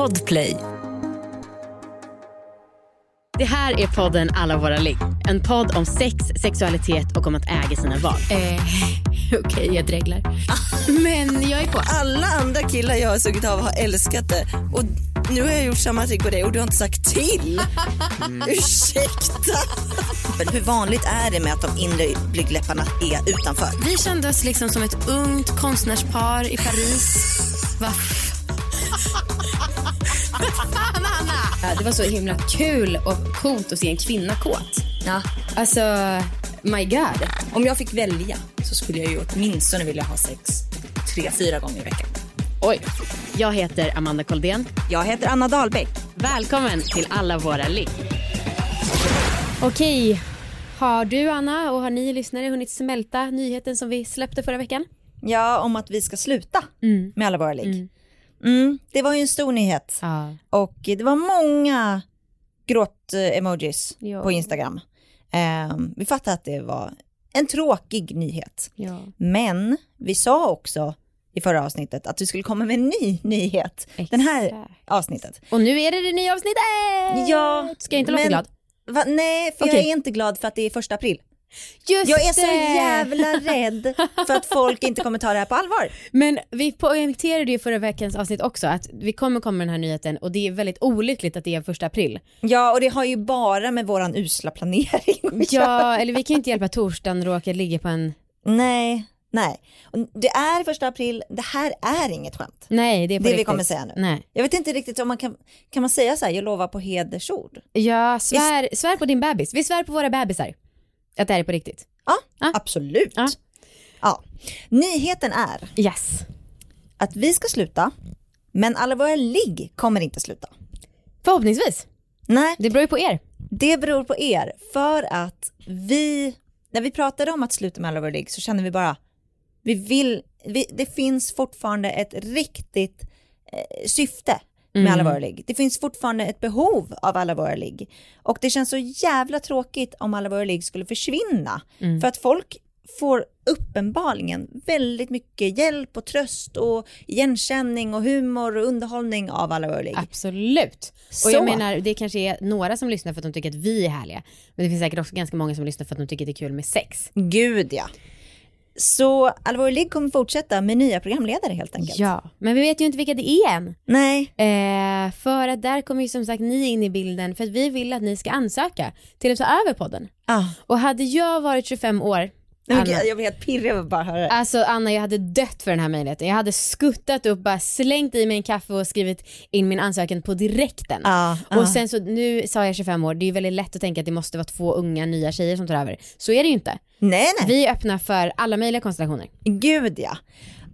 Podplay. Det här är podden Alla våra ligg. En podd om sex, sexualitet och om att äga sina val. Eh, Okej, jag dreglar. Men jag är på. Alla andra killar jag har sugit av har älskat det. Och nu har jag gjort samma trick på dig och du har inte sagt till. Ursäkta. Men hur vanligt är det med att de inre blygdläpparna är utanför? Vi kände oss liksom som ett ungt konstnärspar i Paris. Va? Fan, Anna! Det var så himla kul och coolt att se en kvinna kåt. Ja. Alltså, my god. Om jag fick välja så skulle jag ju åtminstone vilja ha sex tre, fyra gånger i veckan. Oj. Jag heter Amanda Koldén. Jag heter Anna Dahlbäck. Välkommen till Alla våra ligg. Okej, har du Anna och har ni lyssnare hunnit smälta nyheten som vi släppte förra veckan? Ja, om att vi ska sluta med alla våra ligg. Mm, det var ju en stor nyhet. Ja. Och det var många gråt-emojis Ja. på Instagram. Ehm, vi fattade att det var en tråkig nyhet. ja. Men vi sa också i förra avsnittet att vi skulle komma med en ny nyhet. Den här Exakt. avsnittet. Och nu är det det nya avsnittet! Ja, Ska jag inte låta men- glad? Va? Nej, för jag Okej. är inte glad för att det är första april. Just Jag är så det! jävla rädd för att folk inte kommer ta det här på allvar. Men vi poängterade ju förra veckans avsnitt också att vi kommer komma med den här nyheten och det är väldigt olyckligt att det är första april. Ja, och det har ju bara med våran usla planering. Ja, eller vi kan ju inte hjälpa torsdagen råkar ligga på en... Nej, nej. Det är första april, det här är inget skämt. Nej, det är på Det vi riktigt. kommer säga nu. Nej. Jag vet inte riktigt om man kan, kan man säga så här, jag lovar på hedersord? Ja, svär, svär på din bebis. Vi svär på våra bebisar. Att det här är på riktigt. Ja, Ja. absolut. Ja. Ja. Nyheten är Yes. att vi ska sluta, men alla våra ligg kommer inte sluta. Förhoppningsvis. Nej, Det beror ju på er. det beror på er. För att vi, när vi pratade om att sluta med alla våra ligg så kände vi bara, vi vill, vi, det finns fortfarande ett riktigt eh, syfte med alla våra ligg. Det finns fortfarande ett behov av alla våra ligg. Och det känns så jävla tråkigt om alla våra ligg skulle försvinna. För att folk får uppenbarligen väldigt mycket hjälp och tröst och igenkänning och humor och underhållning av alla våra ligg. Absolut. Och Så. jag menar, det kanske är några som lyssnar för att de tycker att vi är härliga. Men det finns säkert också ganska många som lyssnar för att de tycker det är kul med sex. Gud ja. Så våra ligg kommer fortsätta med nya programledare helt enkelt. Ja, men vi vet ju inte vilka det är än. Nej, Eh, för att där kommer ju som sagt ni in i bilden för att vi vill att ni ska ansöka till att ta över podden. ah. Och hade jag varit 25 år, Anna, gud, jag blir helt pirrig av att bara höra det. alltså Anna jag hade dött för den här möjligheten. Jag hade skuttat upp, bara slängt i mig en kaffe och skrivit in min ansökan på direkten. Ah, ah. Och sen så, nu sa jag 25 år, det är ju väldigt lätt att tänka att det måste vara två unga nya tjejer som tar över. Så är det ju inte. nej, nej. Vi är öppna för alla möjliga konstellationer. Gud ja.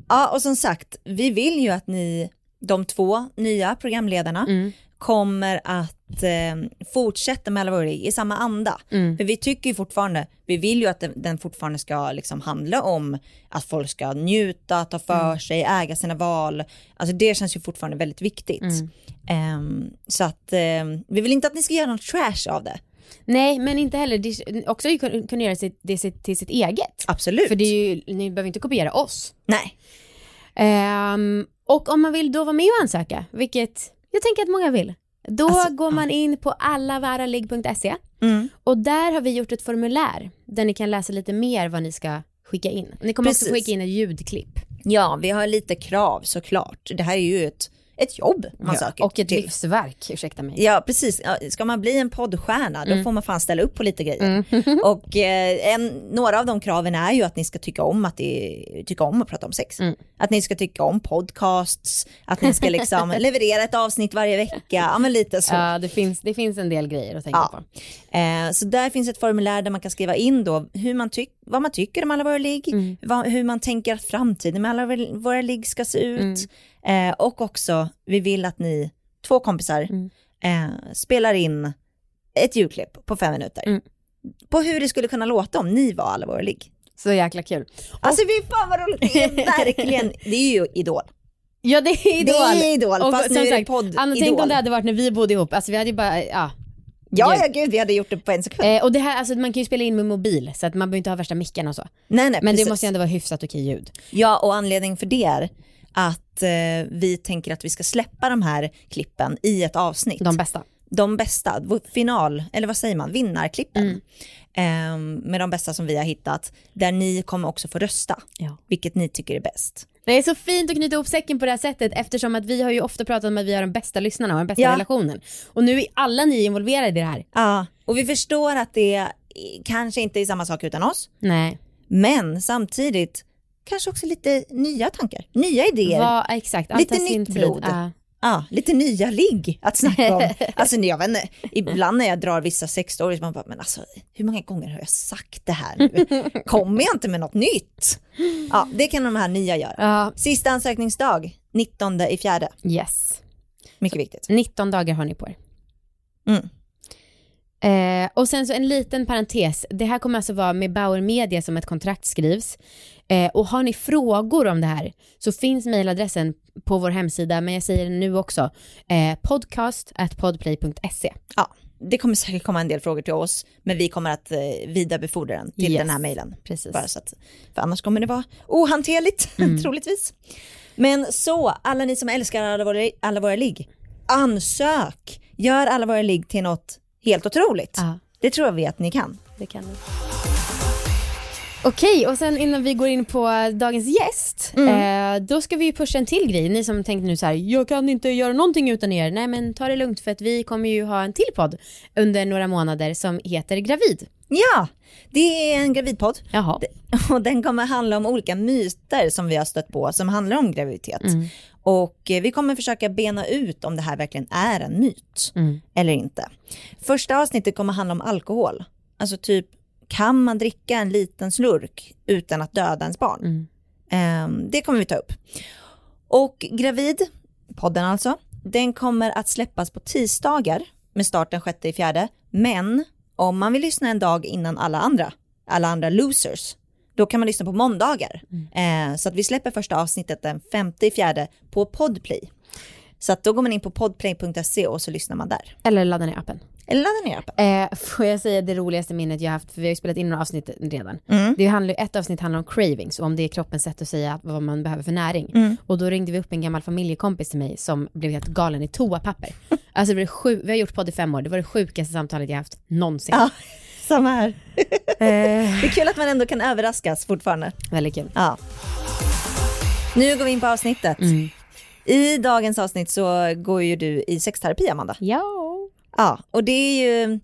Ja, och som sagt, vi vill ju att ni, de två nya programledarna, Mm. Kommer att eh, fortsätta med alla våra i samma anda. Mm. För vi tycker ju fortfarande, vi vill ju att den, den fortfarande ska liksom handla om att folk ska njuta, ta för Mm. sig, äga sina val. Alltså det känns ju fortfarande väldigt viktigt. Mm. Ehm, så att eh, vi vill inte att ni ska göra något trash av det. Nej men inte heller, det, också kunna göra sitt, det sitt, till sitt eget. Absolut. För det är ju, ni behöver inte kopiera oss. Nej. Ehm, och om man vill då vara med och ansöka, vilket jag tänker att många vill, då Alltså, går man in på allavaraligg.se Mm. och där har vi gjort ett formulär där ni kan läsa lite mer vad ni ska skicka in. Ni kommer också Precis. skicka in ett ljudklipp. Ja, vi har lite krav såklart. Det här är ju ett, ett jobb man söker och ett till. livsverk, ursäkta mig. Ja, precis. Ja, Ska man bli en poddstjärna, Mm. då får man fan ställa upp på lite grejer. och eh, en, några av de kraven är ju att ni ska tycka om att, det, tycka om att prata om sex. Mm. Att ni ska tycka om podcasts, att ni ska liksom leverera ett avsnitt varje vecka. Ja, men lite så. Ja, det finns, det finns en del grejer att tänka Ja. på. Eh, så där finns ett formulär där man kan skriva in då hur man tyck, vad man tycker om alla våra ligg, Mm. vad, hur man tänker att framtiden med alla våra- våra ligg ska se ut. Eh, och också, vi vill att ni, två kompisar, Mm. eh, spelar in ett ljudklipp på fem minuter. Mm. På hur det skulle kunna låta om ni var ligg. Så jäkla kul. Alltså fy fan vad roligt, det är verkligen, det är ju Idol. Ja det är Idol. Det är Idol, Och fast nu är det podd Anna, tänk om det hade varit när vi bodde ihop, alltså vi hade ju bara, ja. Ja, Gud. ja gud, vi hade gjort det på en sekund. Eh, och det här, alltså man kan ju spela in med mobil så att man behöver inte ha värsta mickarna och så. nej, nej, Men precis. det måste ju ändå vara hyfsat okej ljud. Ja, och anledningen för det är att eh, vi tänker att vi ska släppa de här klippen i ett avsnitt. De bästa. de bästa, final, eller vad säger man, vinnarklippen. Ehm, med de bästa som vi har hittat, där ni kommer också få rösta, Ja. vilket ni tycker är bäst. Det är så fint att knyta ihop säcken på det här sättet eftersom att vi har ju ofta pratat om att vi har de bästa lyssnarna och den bästa Ja. relationen. Och nu är alla ni involverade i det här. Ja, och vi förstår att det eh, kanske inte är samma sak utan oss, Nej. men samtidigt kanske också lite nya tankar, nya idéer. Vad, exakt, Lite nytt tid. blod. Ja. Ja, lite nya ligg att snacka om. Alltså jag vet inte, ibland när jag drar vissa sexstories, man bara, men alltså hur många gånger har jag sagt det här nu? Kommer jag inte med något nytt? Ja, det kan de här nya göra. ja, Sista ansökningsdag, 19 i fjärde. yes. Mycket viktigt. 19 dagar har ni på er. Mm. Eh, och sen så en liten parentes. Det här kommer alltså vara med Bauer Media som ett kontrakt skrivs. Eh, och har ni frågor om det här så finns mejladressen på vår hemsida, men jag säger det nu också. Eh, podcast at podplay.se. Ja, det kommer säkert komma en del frågor till oss, men vi kommer att eh, vidarebefordra den till Yes. den här mejlen. Precis. Bara så att, för annars kommer det vara ohanterligt, Mm. troligtvis. Men så, alla ni som älskar alla våra, alla våra ligg, ansök! Gör alla våra ligg till något helt otroligt. Ja. Det tror vi att ni kan. Det kan ni. Okej, och sen innan vi går in på dagens gäst, eh, då ska vi pusha en till grej. Ni som tänkte nu så här, jag kan inte göra någonting utan er. Nej men ta det lugnt för att vi kommer ju ha en till podd under några månader som heter Gravid. Ja, det är en gravidpodd Jaha. och den kommer handla om olika myter som vi har stött på som handlar om graviditet. Och eh, vi kommer försöka bena ut om det här verkligen är en myt Mm. eller inte. Första avsnittet kommer handla om alkohol. Alltså typ, kan man dricka en liten slurk utan att döda ens barn? Mm. Ehm, det kommer vi ta upp. Och Gravid, podden alltså, den kommer att släppas på tisdagar med start den 6 i fjärde. Men om man vill lyssna en dag innan alla andra, alla andra losers, då kan man lyssna på måndagar. Eh, så att vi släpper första avsnittet den 5 i fjärde på Podplay. Så att då går man in på podplay.se och så lyssnar man där. Eller ladda ner appen. Eller laddar ner appen. Eh, får jag säga det roligaste minnet jag haft, för vi har ju spelat in några avsnitt redan. Mm. Det handlar, ett avsnitt handlar om cravings och om det är kroppens sätt att säga vad man behöver för näring. Mm. Och då ringde vi upp en gammal familjekompis till mig som blev helt galen i toapapper. Alltså det var sju, vi har gjort podd i fem år, det var det sjukaste samtalet jag haft någonsin. Ja, samma här. Eh, Det är kul att man ändå kan överraskas fortfarande. väldigt kul. Ja. Nu går vi in på avsnittet. Mm. I dagens avsnitt så går ju du i sexterapi, Amanda. Ja. Ja, och det är ju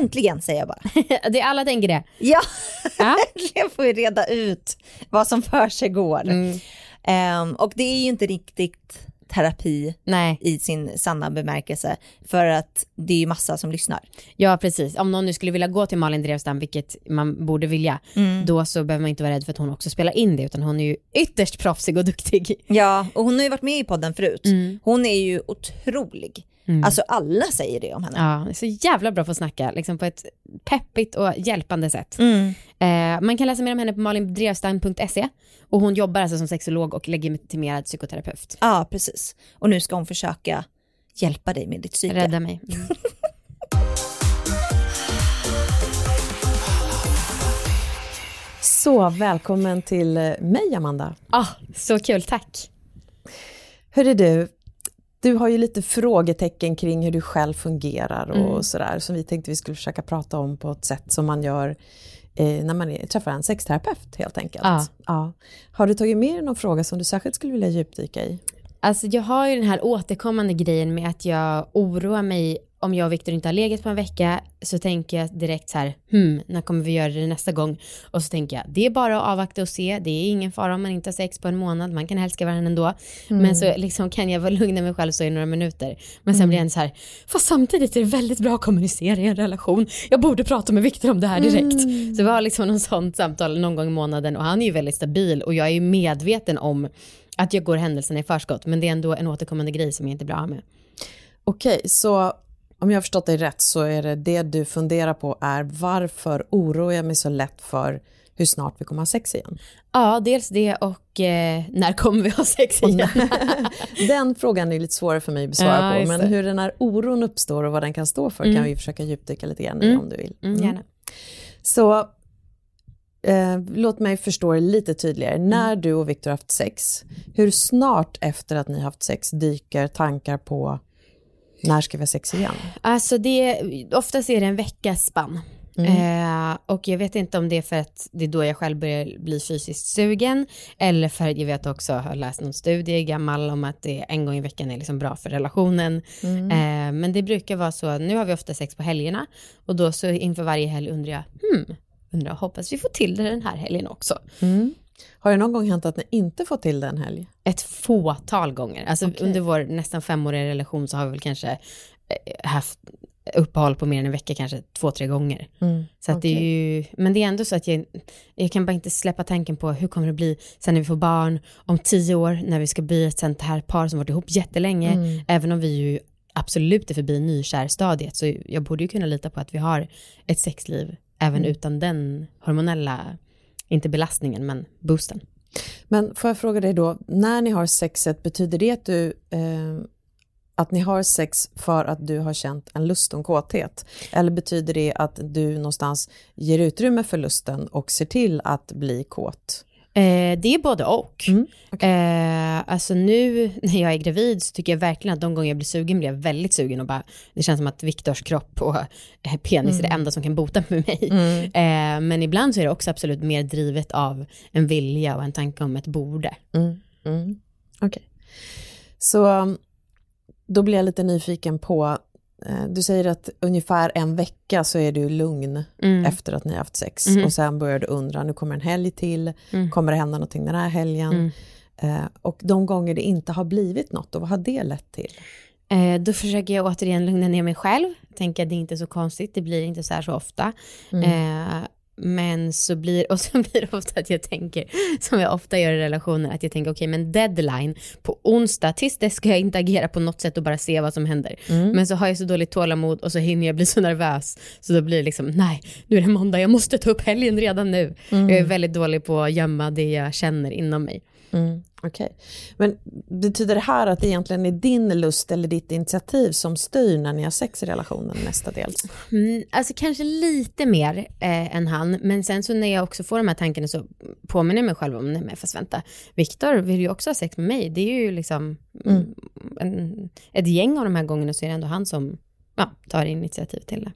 äntligen säger jag bara. det är alla tänker det. Ja, Ja. äntligen får vi reda ut vad som för sig går. Mm. Ehm, och det är ju inte riktigt terapi Nej, i sin sanna bemärkelse för att det är ju massa som lyssnar. ja precis. Om någon nu skulle vilja gå till Malin Drevstam, vilket man borde vilja, Mm. då så behöver man inte vara rädd för att hon också spelar in det, utan hon är ju ytterst proffsig och duktig. Ja, och hon har ju varit med i podden förut. Mm. Hon är ju otrolig. Alltså alla säger det om henne. Ja, så jävla bra på att snacka, liksom på ett peppigt och hjälpande sätt. Mm. Eh, man kan läsa mer om henne på malindrevstein.se och hon jobbar alltså som sexolog och legitimerad psykoterapeut. Ja, precis. Och nu ska hon försöka hjälpa dig med ditt psyke. Rädda mig. Mm. Så välkommen till mig Amanda. Ah, så kul, tack. Hörru du, du har ju lite frågetecken kring hur du själv fungerar och Mm. sådär som vi tänkte vi skulle försöka prata om på ett sätt som man gör eh, när man är, träffar en sexterapeut helt enkelt. Ja. Ja. Har du tagit med dig någon fråga som du särskilt skulle vilja djupdyka i? Alltså jag har ju den här återkommande grejen med att jag oroar mig om jag och Viktor inte har legat på en vecka så tänker jag direkt så här, hmm, när kommer vi göra det nästa gång? Och så tänker jag, det är bara att avvakta och se, det är ingen fara om man inte har sex på en månad, man kan älska varandra ändå. Men så liksom kan jag väl lugna mig själv så i några minuter. Men sen blir jag så här, fast samtidigt är det väldigt bra att kommunicera i en relation. Jag borde prata med Viktor om det här direkt. Så vi har liksom någon sånt samtal någon gång i månaden och han är ju väldigt stabil och jag är ju medveten om att jag går händelserna i förskott, men det är ändå en återkommande grej som jag inte är bra med. Okej, så om jag har förstått dig rätt så är det det du funderar på är varför oroar jag mig så lätt för hur snart vi kommer ha sex igen? Ja, dels det och eh, när kommer vi ha sex igen? Den frågan är lite svårare för mig att besvara Ja, på, men det. hur den här oron uppstår och vad den kan stå för Mm. kan vi försöka djupdyka lite grann i Mm. om du vill. Mm, gärna. Så eh, låt mig förstå det lite tydligare. Mm. När du och Viktor haft sex, hur snart efter att ni haft sex dyker tankar på när ska vi ha sex igen? Alltså det, oftast är det en veckas spann. Eh, och jag vet inte om det är för att det är då jag själv börjar bli fysiskt sugen eller för att jag vet också, har läst någon studie gammal om att det en gång i veckan är liksom bra för relationen. Eh, men det brukar vara så, nu har vi ofta sex på helgerna och då så inför varje helg undrar jag, hmm, undrar, hoppas vi får till det den här helgen också. Har det någon gång hänt att ni inte fått till det en helg? Ett fåtal gånger. Alltså Okej. under vår nästan femåriga relation så har vi väl kanske eh, haft uppehåll på mer än en vecka, kanske två, tre gånger. Så att det är ju, men det är ändå så att jag, jag kan bara inte släppa tanken på hur kommer det bli sen när vi får barn, om tio år när vi ska bli ett sånt här par som varit ihop jättelänge, även om vi ju absolut är förbi nykärstadiet så jag borde ju kunna lita på att vi har ett sexliv även utan den hormonella, inte belastningen men boosten. Men får jag fråga dig då, när ni har sexet, betyder det att du eh, att ni har sex för att du har känt en lust och en kåthet? Eller betyder det att du någonstans ger utrymme för lusten och ser till att bli kåt? Eh, det är både och. Mm, eh, alltså nu när jag är gravid så tycker jag verkligen att de gånger jag blir sugen blir jag väldigt sugen och bara, det känns som att Viktors kropp och eh, penis är det enda som kan bota med mig. Eh, men ibland så är det också absolut mer drivet av en vilja och en tanke om ett borde. Mm, mm. Okej. Så um, då blir jag lite nyfiken på, du säger att ungefär en vecka så är du lugn Mm. efter att ni har haft sex Mhm. och sen börjar du undra, nu kommer en helg till, Mm. kommer det hända någonting den här helgen? Mm. Eh, och de gånger det inte har blivit något, och vad har det lett till? Eh, då försöker jag återigen lugna ner mig själv, tänka det är inte så konstigt, det blir inte så här så ofta. Eh, men så blir, och så blir det ofta att jag tänker, som jag ofta gör i relationer, att jag tänker okej men deadline på onsdag, tills dess ska jag inte agera på något sätt och bara se vad som händer. Men så har jag så dåligt tålamod och så hinner jag bli så nervös, så då blir det liksom nej, nu är det måndag, jag måste ta upp helgen redan nu. Jag är väldigt dålig på att gömma det jag känner inom mig. Mm, Okej. Men betyder det här att det egentligen är din lust eller ditt initiativ som styr när ni har sex i relationen mestadels? Mm, alltså kanske lite mer eh, än han, men sen så när jag också får de här tankarna så påminner jag mig själv om, nej men fast vänta, Viktor vill ju också ha sex med mig, det är ju liksom mm. en, ett gäng av de här gångerna så är det ändå han som ja, tar initiativ till det.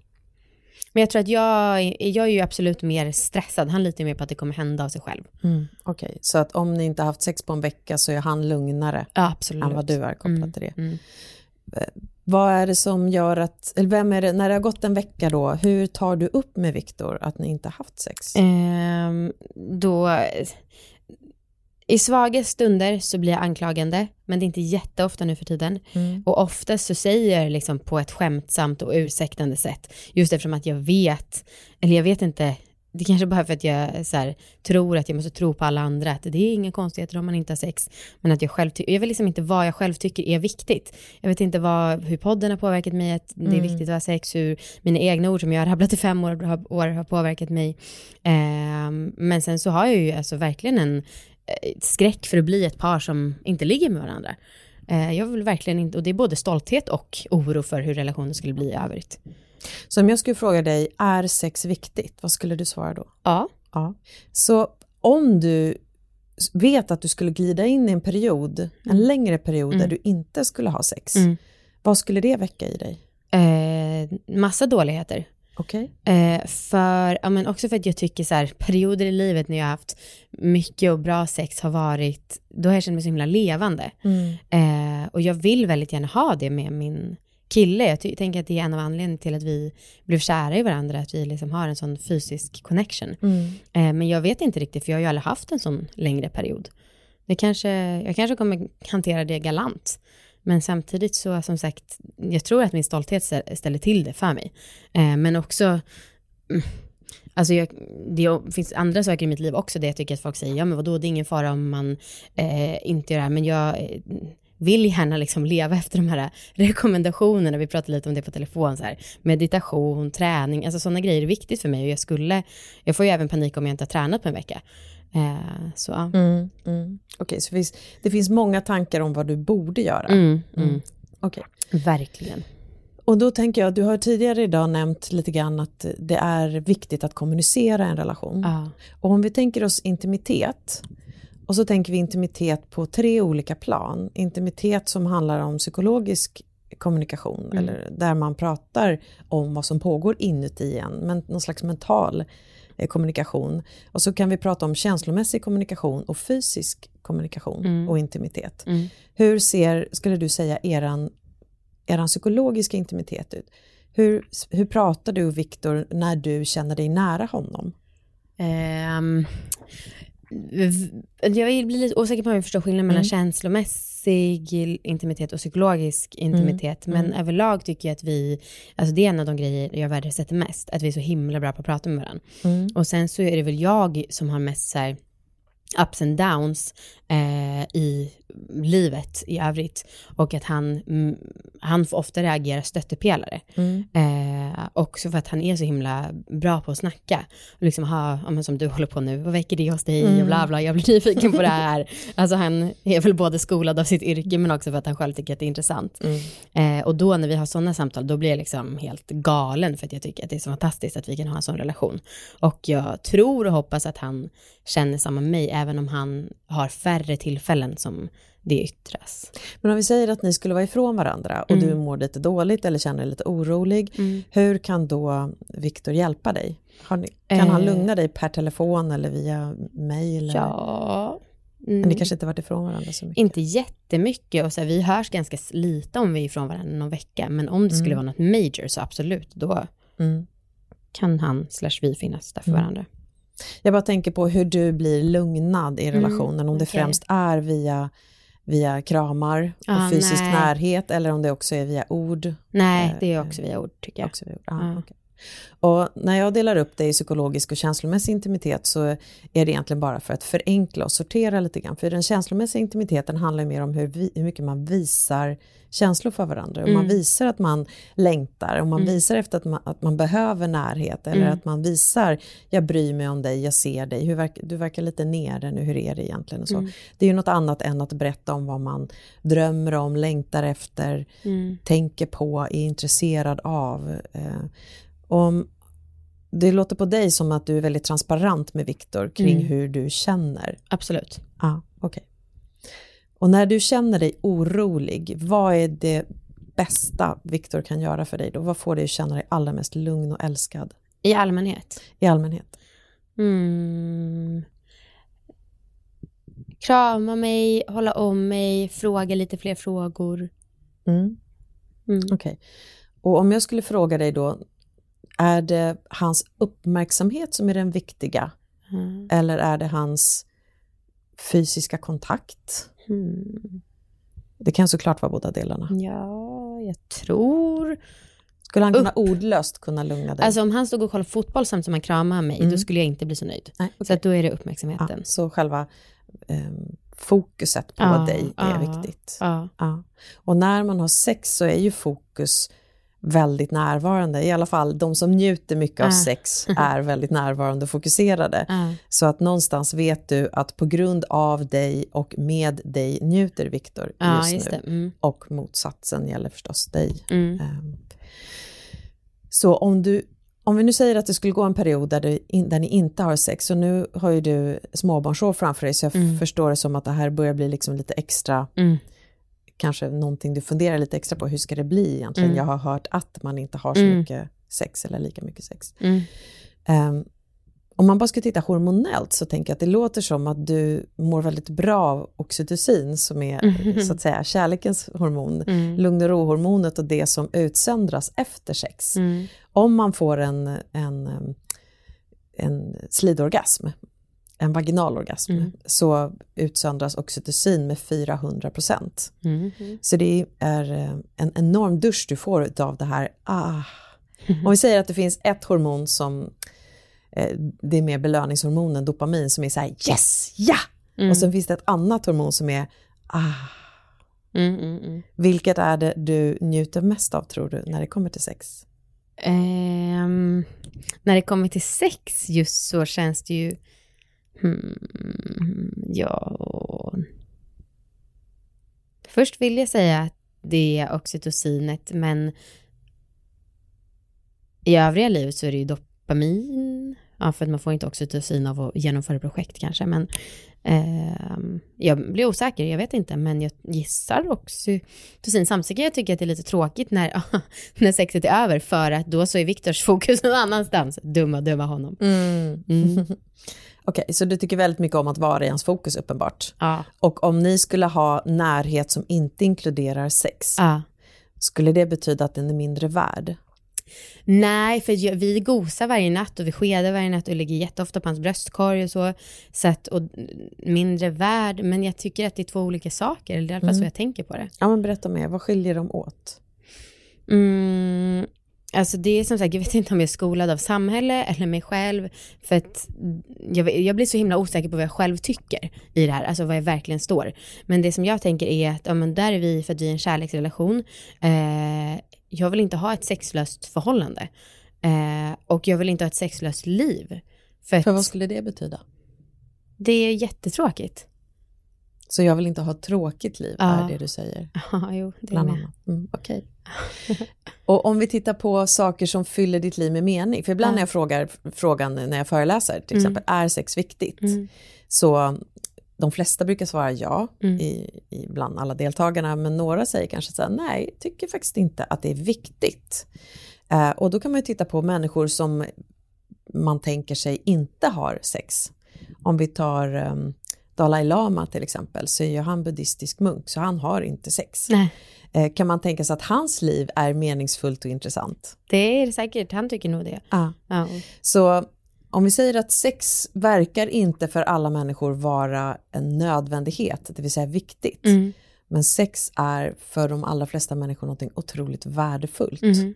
Men jag tror att jag, jag är ju absolut mer stressad, han litar mer på att det kommer hända av sig själv. Mm. Okej, så att om ni inte har haft sex på en vecka så är han lugnare Ja, absolut. än vad du är kopplat Mm, till det. mm. Vad är det som gör att, eller vem är det, när det har gått en vecka då, hur tar du upp med Viktor att ni inte har haft sex? Ehm, då, i svaga stunder så blir jag anklagande, men det är inte jätteofta nu för tiden. Mm. Och oftast så säger jag liksom på ett skämtsamt och ursäktande sätt, just eftersom att jag vet, eller jag vet inte, det kanske bara för att jag så här, tror att jag måste tro på alla andra, att det är inga konstigheter om man inte har sex, men att jag själv ty- jag vet liksom inte vad jag själv tycker är viktigt. Jag vet inte vad, hur podden har påverkat mig, att det är Mm. viktigt att ha sex, hur mina egna ord som jag har rabblat i fem år, år har påverkat mig. Ehm, men sen så har jag ju alltså verkligen en eh, skräck för att bli ett par som inte ligger med varandra. Eh, jag vill verkligen inte, och det är både stolthet och oro för hur relationen skulle bli i övrigt. Så om jag skulle fråga dig, är sex viktigt? Vad skulle du svara då? Ja. Ja. Så om du vet att du skulle glida in i en period, en längre period där du inte skulle ha sex, Mm. vad skulle det väcka i dig? Eh, massa dåligheter. Okej? Eh, för, ja, men också för att jag tycker så här, perioder i livet när jag har haft mycket och bra sex har varit, då har jag känt mig så himla levande. Eh, och jag vill väldigt gärna ha det med min kille. Jag tänker att det är en av anledningarna till att vi blev kära i varandra, att vi liksom har en sån fysisk connection. Eh, men jag vet inte riktigt, för jag har ju aldrig haft en sån längre period. Det kanske, jag kanske kommer hantera det galant. Men samtidigt så, som sagt, jag tror att min stolthet ställer till det för mig. Eh, men också, mm, alltså jag, det finns andra saker i mitt liv också, där jag tycker att folk säger, ja men vadå, det är ingen fara om man eh, inte gör det här, men jag eh, vill gärna liksom leva efter de här rekommendationerna, vi pratade lite om det på telefon, så här, meditation, träning, alltså sådana grejer är viktigt för mig och jag skulle, jag får ju även panik om jag inte har tränat på en vecka. Eh, så. Mm, mm. Okej, så det finns, det finns många tankar om vad du borde göra. Mm, mm. Okej. Verkligen. Och då tänker jag, du har tidigare idag nämnt lite grann att det är viktigt att kommunicera en relation. Ja. Och om vi tänker oss intimitet och så tänker vi intimitet på tre olika plan. Intimitet som handlar om psykologisk kommunikation Mm. eller där man pratar om vad som pågår inuti en, men någon slags mental kommunikation. Och så kan vi prata om känslomässig kommunikation och fysisk kommunikation Mm. och intimitet. Mm. Hur ser, skulle du säga, eran, eran psykologiska intimitet ut? Hur, hur pratar du Viktor när du känner dig nära honom? V- jag vill bli lite osäker på om jag förstår skillnaden mellan Mm. känslomässig intimitet och psykologisk intimitet. Men Mm. överlag tycker jag att vi, alltså det är en av de grejer jag värdesätter mest, att vi är så himla bra på att prata med varandra. Mm. Och sen så är det väl jag som har mest så här, ups and downs eh, i livet i övrigt. Och att han, mm, han får ofta reagera stöttepelare. Mm. Eh, också för att han är så himla bra på att snacka. Och liksom ha, ja, men som du håller på nu, vad väcker det hos dig Mm. och bla bla, jag blir nyfiken på det här. Alltså han är väl både skolad av sitt yrke men också för att han själv tycker att det är intressant. Mm. Eh, och då när vi har sådana samtal, då blir jag liksom helt galen för att jag tycker att det är så fantastiskt att vi kan ha en sån relation. Och jag tror och hoppas att han känner samma mig, även om han har färre tillfällen som det yttras. Men om vi säger att ni skulle vara ifrån varandra och Mm. du mår lite dåligt eller känner dig lite orolig, hur kan då Viktor hjälpa dig? Ni, kan han Eh. lugna dig per telefon eller via mail? Ja. Men Mm. ni kanske inte varit ifrån varandra så mycket? Inte jättemycket och så här, vi hörs ganska lite om vi är ifrån varandra någon vecka. Men om det skulle Mm. vara något major så absolut, då Mm. kan han slash vi finnas där för Mm. varandra. Jag bara tänker på hur du blir lugnad i Mm, relationen, om det okej. främst är via, via kramar och Ah, fysisk nej. närhet eller om det också är via ord. Nej, Eh, det är också via ord tycker jag. Också via ord. Ah, Ja. okej. Och när jag delar upp det i psykologisk och känslomässig intimitet så är det egentligen bara för att förenkla och sortera lite grann. För den känslomässiga intimiteten handlar ju mer om hur, vi, hur mycket man visar känslor för varandra. Om man Mm. visar att man längtar, om man Mm. visar efter att man, att man behöver närhet eller Mm. att man visar jag bryr mig om dig, jag ser dig, hur verk, du verkar lite nere nu, hur är det egentligen? Och så. Mm. Det är ju något annat än att berätta om vad man drömmer om, längtar efter, Mm. tänker på, är intresserad av. Eh, om, det låter på dig som att du är väldigt transparent med Viktor kring Mm. hur du känner. Absolut. Ja, okej. Och när du känner dig orolig, vad är det bästa Viktor kan göra för dig då? Vad får dig att känna dig allra mest lugn och älskad I allmänhet. i allmänhet? Mm. Krama mig, hålla om mig, fråga lite fler frågor. Mm. Mm. Okej. Och om jag skulle fråga dig då, är det hans uppmärksamhet som är den viktiga Mm. eller är det hans fysiska kontakt? Mm. Det kan såklart vara båda delarna. Ja, jag tror... Skulle han kunna Upp. ordlöst kunna lugna dig? Alltså om han stod och kollade fotboll samtidigt som han kramade mig, Mm. då skulle jag inte bli så nöjd. Nej, Så okej. att då är det ja, uppmärksamheten. så själva ehm, fokuset på Ja, dig är ja, viktigt. Ja. Ja. Och när man har sex så är ju fokus väldigt närvarande. I alla fall de som njuter mycket av sex är väldigt närvarande och fokuserade. Så att någonstans vet du att på grund av dig och med dig njuter Viktor Ja, just, just nu. det. Mm. Och motsatsen gäller förstås dig. Mm. Ehm, Så om du om vi nu säger att det skulle gå en period där, du in, där ni inte har sex, och nu har ju du småbarnsår framför dig, så jag Mm. förstår det som att det här börjar bli liksom lite extra, Mm. Kanske någonting du funderar lite extra på, hur ska det bli egentligen? Mm. Jag har hört att man inte har så Mm. mycket sex eller lika mycket sex. Mm. Ehm, om man bara ska titta hormonellt så tänker jag att det låter som att du mår väldigt bra av oxytocin som är Mhm. så att säga kärlekens hormon, Mm. lugn och ro-hormonet och det som utsöndras efter sex. Mm. Om man får en, en, em, en slidorgasm, en vaginal orgasm, Mm. så utsöndras oxytocin med 400 procent. Mm. Så det är eh, en enorm dusch du får av det här ah. Om vi säger att det finns ett hormon som eh, det är mer belöningshormonen dopamin som är så här yes, ja! Mm. Och sen finns det ett annat hormon som är ah. Mm. Mm. Mm. Vilket är det du njuter mest av tror du när det kommer till sex? Ehm, när det kommer till sex just så känns det ju... Hmm, ja... Först vill jag säga att det är oxytocinet, men i övriga livet så är det ju dopamin, ja för att man får inte oxytocin av att genomföra projekt kanske, men eh, jag blir osäker, jag vet inte, men jag gissar oxytocin. Samtidigt kan jag tycka att det är lite tråkigt när, när sexet är över, för att då så är Viktors fokus någon annanstans. Dumma, dumma honom. Mm. Mm. Okej, så du tycker väldigt mycket om att vara i hans fokus uppenbart. Ja. Och om ni skulle ha närhet som inte inkluderar sex, ja. skulle det betyda att den är mindre värd? Nej, för vi gosar varje natt och vi skedar varje natt och ligger jätteofta på hans bröstkorg och så. så att, och mindre värd, men jag tycker att det är två olika saker, eller i alla fall så jag tänker på det. Ja, men berätta mer, vad skiljer dem åt? Mm, alltså det är som sagt, jag vet inte om jag är skolad av samhälle eller mig själv. För att jag, jag blir så himla osäker på vad jag själv tycker i det här, alltså vad jag verkligen står. Men det som jag tänker är att, ja men där är vi för att vi är en kärleksrelation. Eh, jag vill inte ha ett sexlöst förhållande. Eh, och jag vill inte ha ett sexlöst liv. För, För vad skulle det betyda? det är jättetråkigt. Så jag vill inte ha ett tråkigt liv, Ja. är det du säger? Ja, jo, det är med. Mm, Okej. och om vi tittar på saker som fyller ditt liv med mening, för ibland Ja. när jag frågar frågan när jag föreläser, till exempel, är sex viktigt? Mm. Så de flesta brukar svara ja Mm. i, i bland alla deltagarna, men några säger kanske så här, nej, tycker faktiskt inte att det är viktigt. Eh, och då kan man ju titta på människor som man tänker sig inte har sex. Om vi tar ehm, Dalai Lama till exempel, så är ju han buddhistisk munk, så han har inte sex. Nej, Eh, kan man tänka sig att hans liv är meningsfullt och intressant? det är det säkert, han tycker nog det. Ja. Ja. Så om vi säger att sex verkar inte för alla människor vara en nödvändighet, det vill säga viktigt. Mm. Men sex är för de allra flesta människor något otroligt värdefullt. Mhm.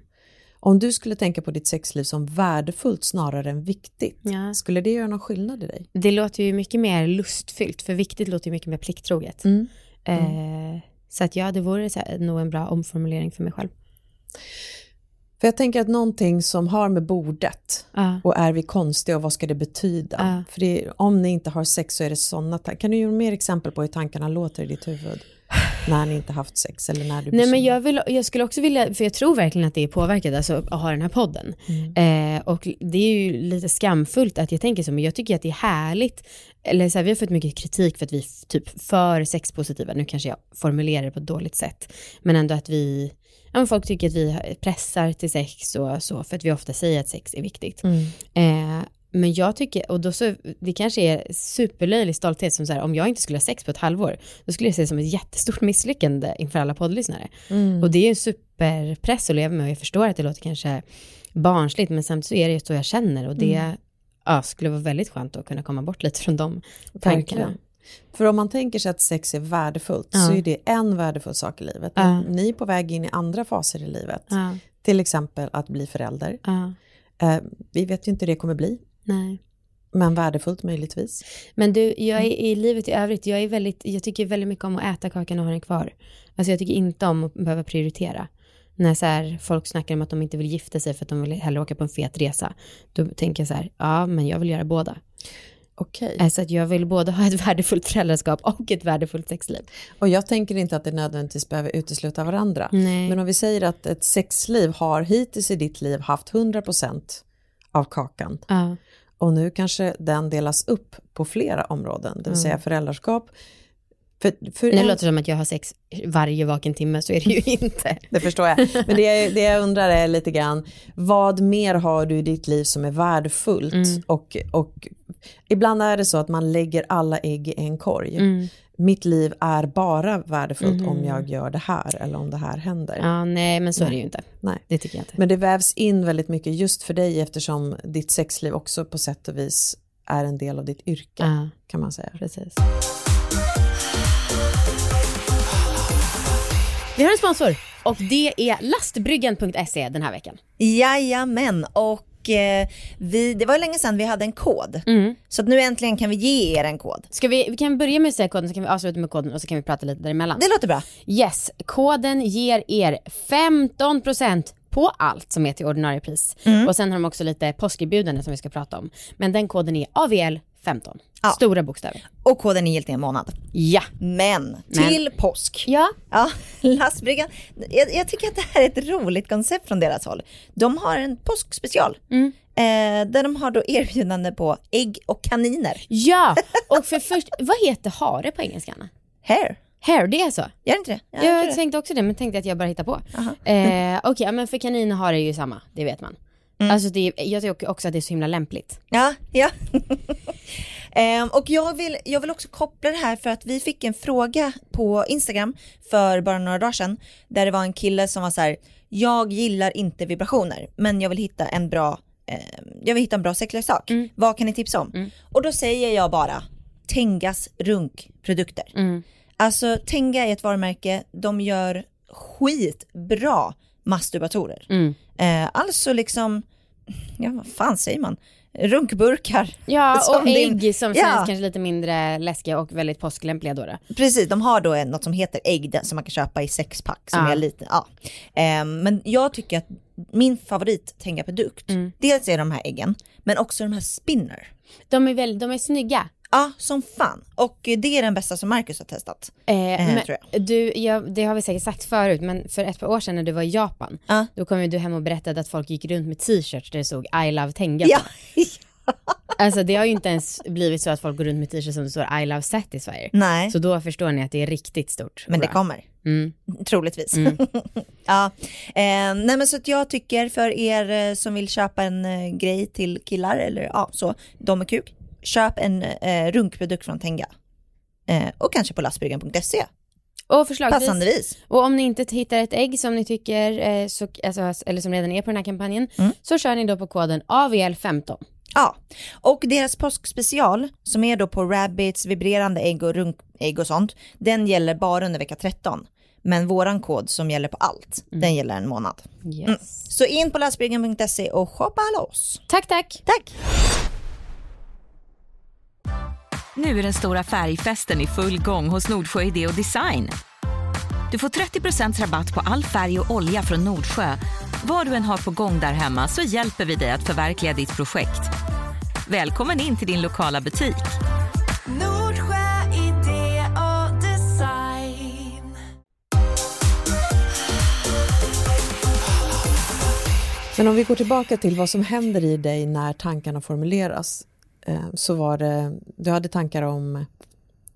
Om du skulle tänka på ditt sexliv som värdefullt snarare än viktigt, Ja. skulle det göra någon skillnad i dig? Det låter ju mycket mer lustfyllt, för viktigt låter ju mycket mer plikttroget. Mm. Eh, så att ja, det vore så här, nog en bra omformulering för mig själv. För jag tänker att någonting som har med bordet Ja. och är vi konstiga och vad ska det betyda? Ja. För det om ni inte har sex så är det sådana tankar. Kan du ge mer exempel på hur tankarna låter i ditt huvud? När ni inte haft sex eller när du Nej men jag, vill, jag skulle också vilja, för jag tror verkligen att det är påverkat, alltså att ha den här podden. Eh, och det är ju lite skamfullt att jag tänker så, men jag tycker att det är härligt, eller så här, vi har fått mycket kritik för att vi är typ för sexpositiva, nu kanske jag formulerar det på ett dåligt sätt, men ändå att vi, ja men folk tycker att vi pressar till sex och så, för att vi ofta säger att sex är viktigt. Mm. Eh, men jag tycker, och då så, det kanske är superlöjlig stolthet som så här, om jag inte skulle ha sex på ett halvår, då skulle jag se det som ett jättestort misslyckande inför alla poddlyssnare. Mm. Och det är ju en superpress att leva med och jag förstår att det låter kanske barnsligt, men samtidigt så är det ju så jag känner och det Mm. ja, skulle vara väldigt skönt att kunna komma bort lite från de tankarna. Verkligen. För om man tänker sig att sex är värdefullt Ja. så är det en värdefull sak i livet. Ja. Ni är på väg in i andra faser i livet. Till exempel att bli förälder. Eh, vi vet ju inte hur det kommer bli, nej. men värdefullt möjligtvis. Men du, jag är i livet i övrigt, jag är väldigt, jag tycker väldigt mycket om att äta kakan och ha den kvar. Alltså jag tycker inte om att behöva prioritera. När så här, folk snackar om att de inte vill gifta sig för att de vill hellre åka på en fet resa. Då tänker jag så här, ja men jag vill göra båda. Okej. Eh, Så att jag vill både ha ett värdefullt föräldraskap och ett värdefullt sexliv. Och jag tänker inte att det nödvändigtvis behöver utesluta varandra. Nej. Men om vi säger att ett sexliv har hittills i ditt liv haft 100% av kakan Ja, och nu kanske den delas upp på flera områden, det vill säga föräldraskap. För, för det en- låter som att jag har sex varje vaken timme, så är det ju inte. Det förstår jag. Men det, jag- det jag undrar är lite grann, vad mer har du i ditt liv som är värdefullt? Mm. Och, och ibland är det så att man lägger alla ägg i en korg. Mm. Mitt liv är bara värdefullt om jag gör det här eller om det här händer. Ja, nej, men så är det ju inte. Nej. Det tycker jag inte. Men det vävs in väldigt mycket just för dig eftersom ditt sexliv också på sätt och vis är en del av ditt yrke Ja, kan man säga. precis. Vi har en sponsor och det är lastbryggan.se den här veckan. Jajamän, och vi, det var länge sedan vi hade en kod. Mm. Så nu äntligen kan vi ge er en kod. Ska vi, vi kan börja med att säga koden, så kan vi avsluta med koden och så kan vi prata lite däremellan. Det låter bra. Yes, koden ger er 15% på allt som är till ordinarie pris. Och sen har de också lite påskerbjudande som vi ska prata om. Men den koden är AVL 15. Ja. Stora bokstäver. Och koden är giltig en månad. Ja. Men, Men. till påsk. Ja. Ja, lastbryggan. Jag, jag tycker att det här är ett roligt koncept från deras håll. De har en påskspecial. Mm. Eh, där de har då erbjudande på ägg och kaniner. Ja, och för först, vad heter hare på engelska? Hair. Hair, det är så? Gör inte det? Ja, jag tror det. tänkte också det, men tänkte att jag bara hittar på. Eh, Okej, ja, men för kanin och hare är ju samma, det vet man. Mm. Alltså det, jag tycker också att det är så himla lämpligt. Ja, ja. Ehm, och jag vill, jag vill också koppla det här för att vi fick en fråga på Instagram för bara några dagar sedan där det var en kille som var så här, jag gillar inte vibrationer men jag vill hitta en bra, ehm, jag vill hitta en bra sexleksak. Mm. Vad kan ni tipsa om? Och då säger jag bara Tengas runkprodukter. Mm. Alltså Tenga är ett varumärke, de gör skitbra masturbatorer. Mm. Eh, alltså liksom, ja vad fan säger man? Runkburkar. Ja, och din- ägg som Ja. känns kanske lite mindre läskiga och väldigt påsklämpliga då. då. Precis, de har då något som heter ägg som man kan köpa i sexpack som Ja. är lite, ja. Ehm, men jag tycker att min favorit Tenga-produkt, Mm. dels är de här äggen, men också de här spinner. De är, väl, de är snygga. Ja, som fan. Och det är den bästa som Marcus har testat. Eh, Eh, tror men, du, ja, det har vi säkert sagt förut, men för ett par år sedan när du var i Japan, Ja. då kom ju du hem och berättade att folk gick runt med t-shirts där det stod I love Tenga Ja. Alltså det har ju inte ens blivit så att folk går runt med t-shirts som det står I love Satisfyer. nej, Så då förstår ni att det är riktigt stort. men det bra. kommer. Mm. Troligtvis. Mm. ja. Eh, nej men så att jag tycker för er eh, som vill köpa en eh, grej till killar eller ja så, de är kuk. Köp en eh, runkprodukt från Tenga. Eh, och kanske på lastbryggan.se. Och förslagsvis, Passandevis. och om ni inte hittar ett ägg som ni tycker, eh, så, alltså, eller som redan är på den här kampanjen, Mm. så kör ni då på koden AVL15. Ja, och deras påskspecial som är då på rabbits, vibrerande ägg och runkägg och sånt, den gäller bara under vecka 13. Men våran kod som gäller på allt, den gäller en månad. Yes. Så in på lastbryggan.se och shoppa loss. Tack, tack. Tack! Nu är den stora färgfesten i full gång hos Nordsjö Idé och Design. Du får 30% rabatt på all färg och olja från Nordsjö. Vad du än har på gång där hemma så hjälper vi dig att förverkliga ditt projekt. Välkommen in till din lokala butik. Nordsjö idé och design. Men om vi går tillbaka till vad som händer i dig när tankarna formuleras. Eh, Så var det, du hade tankar om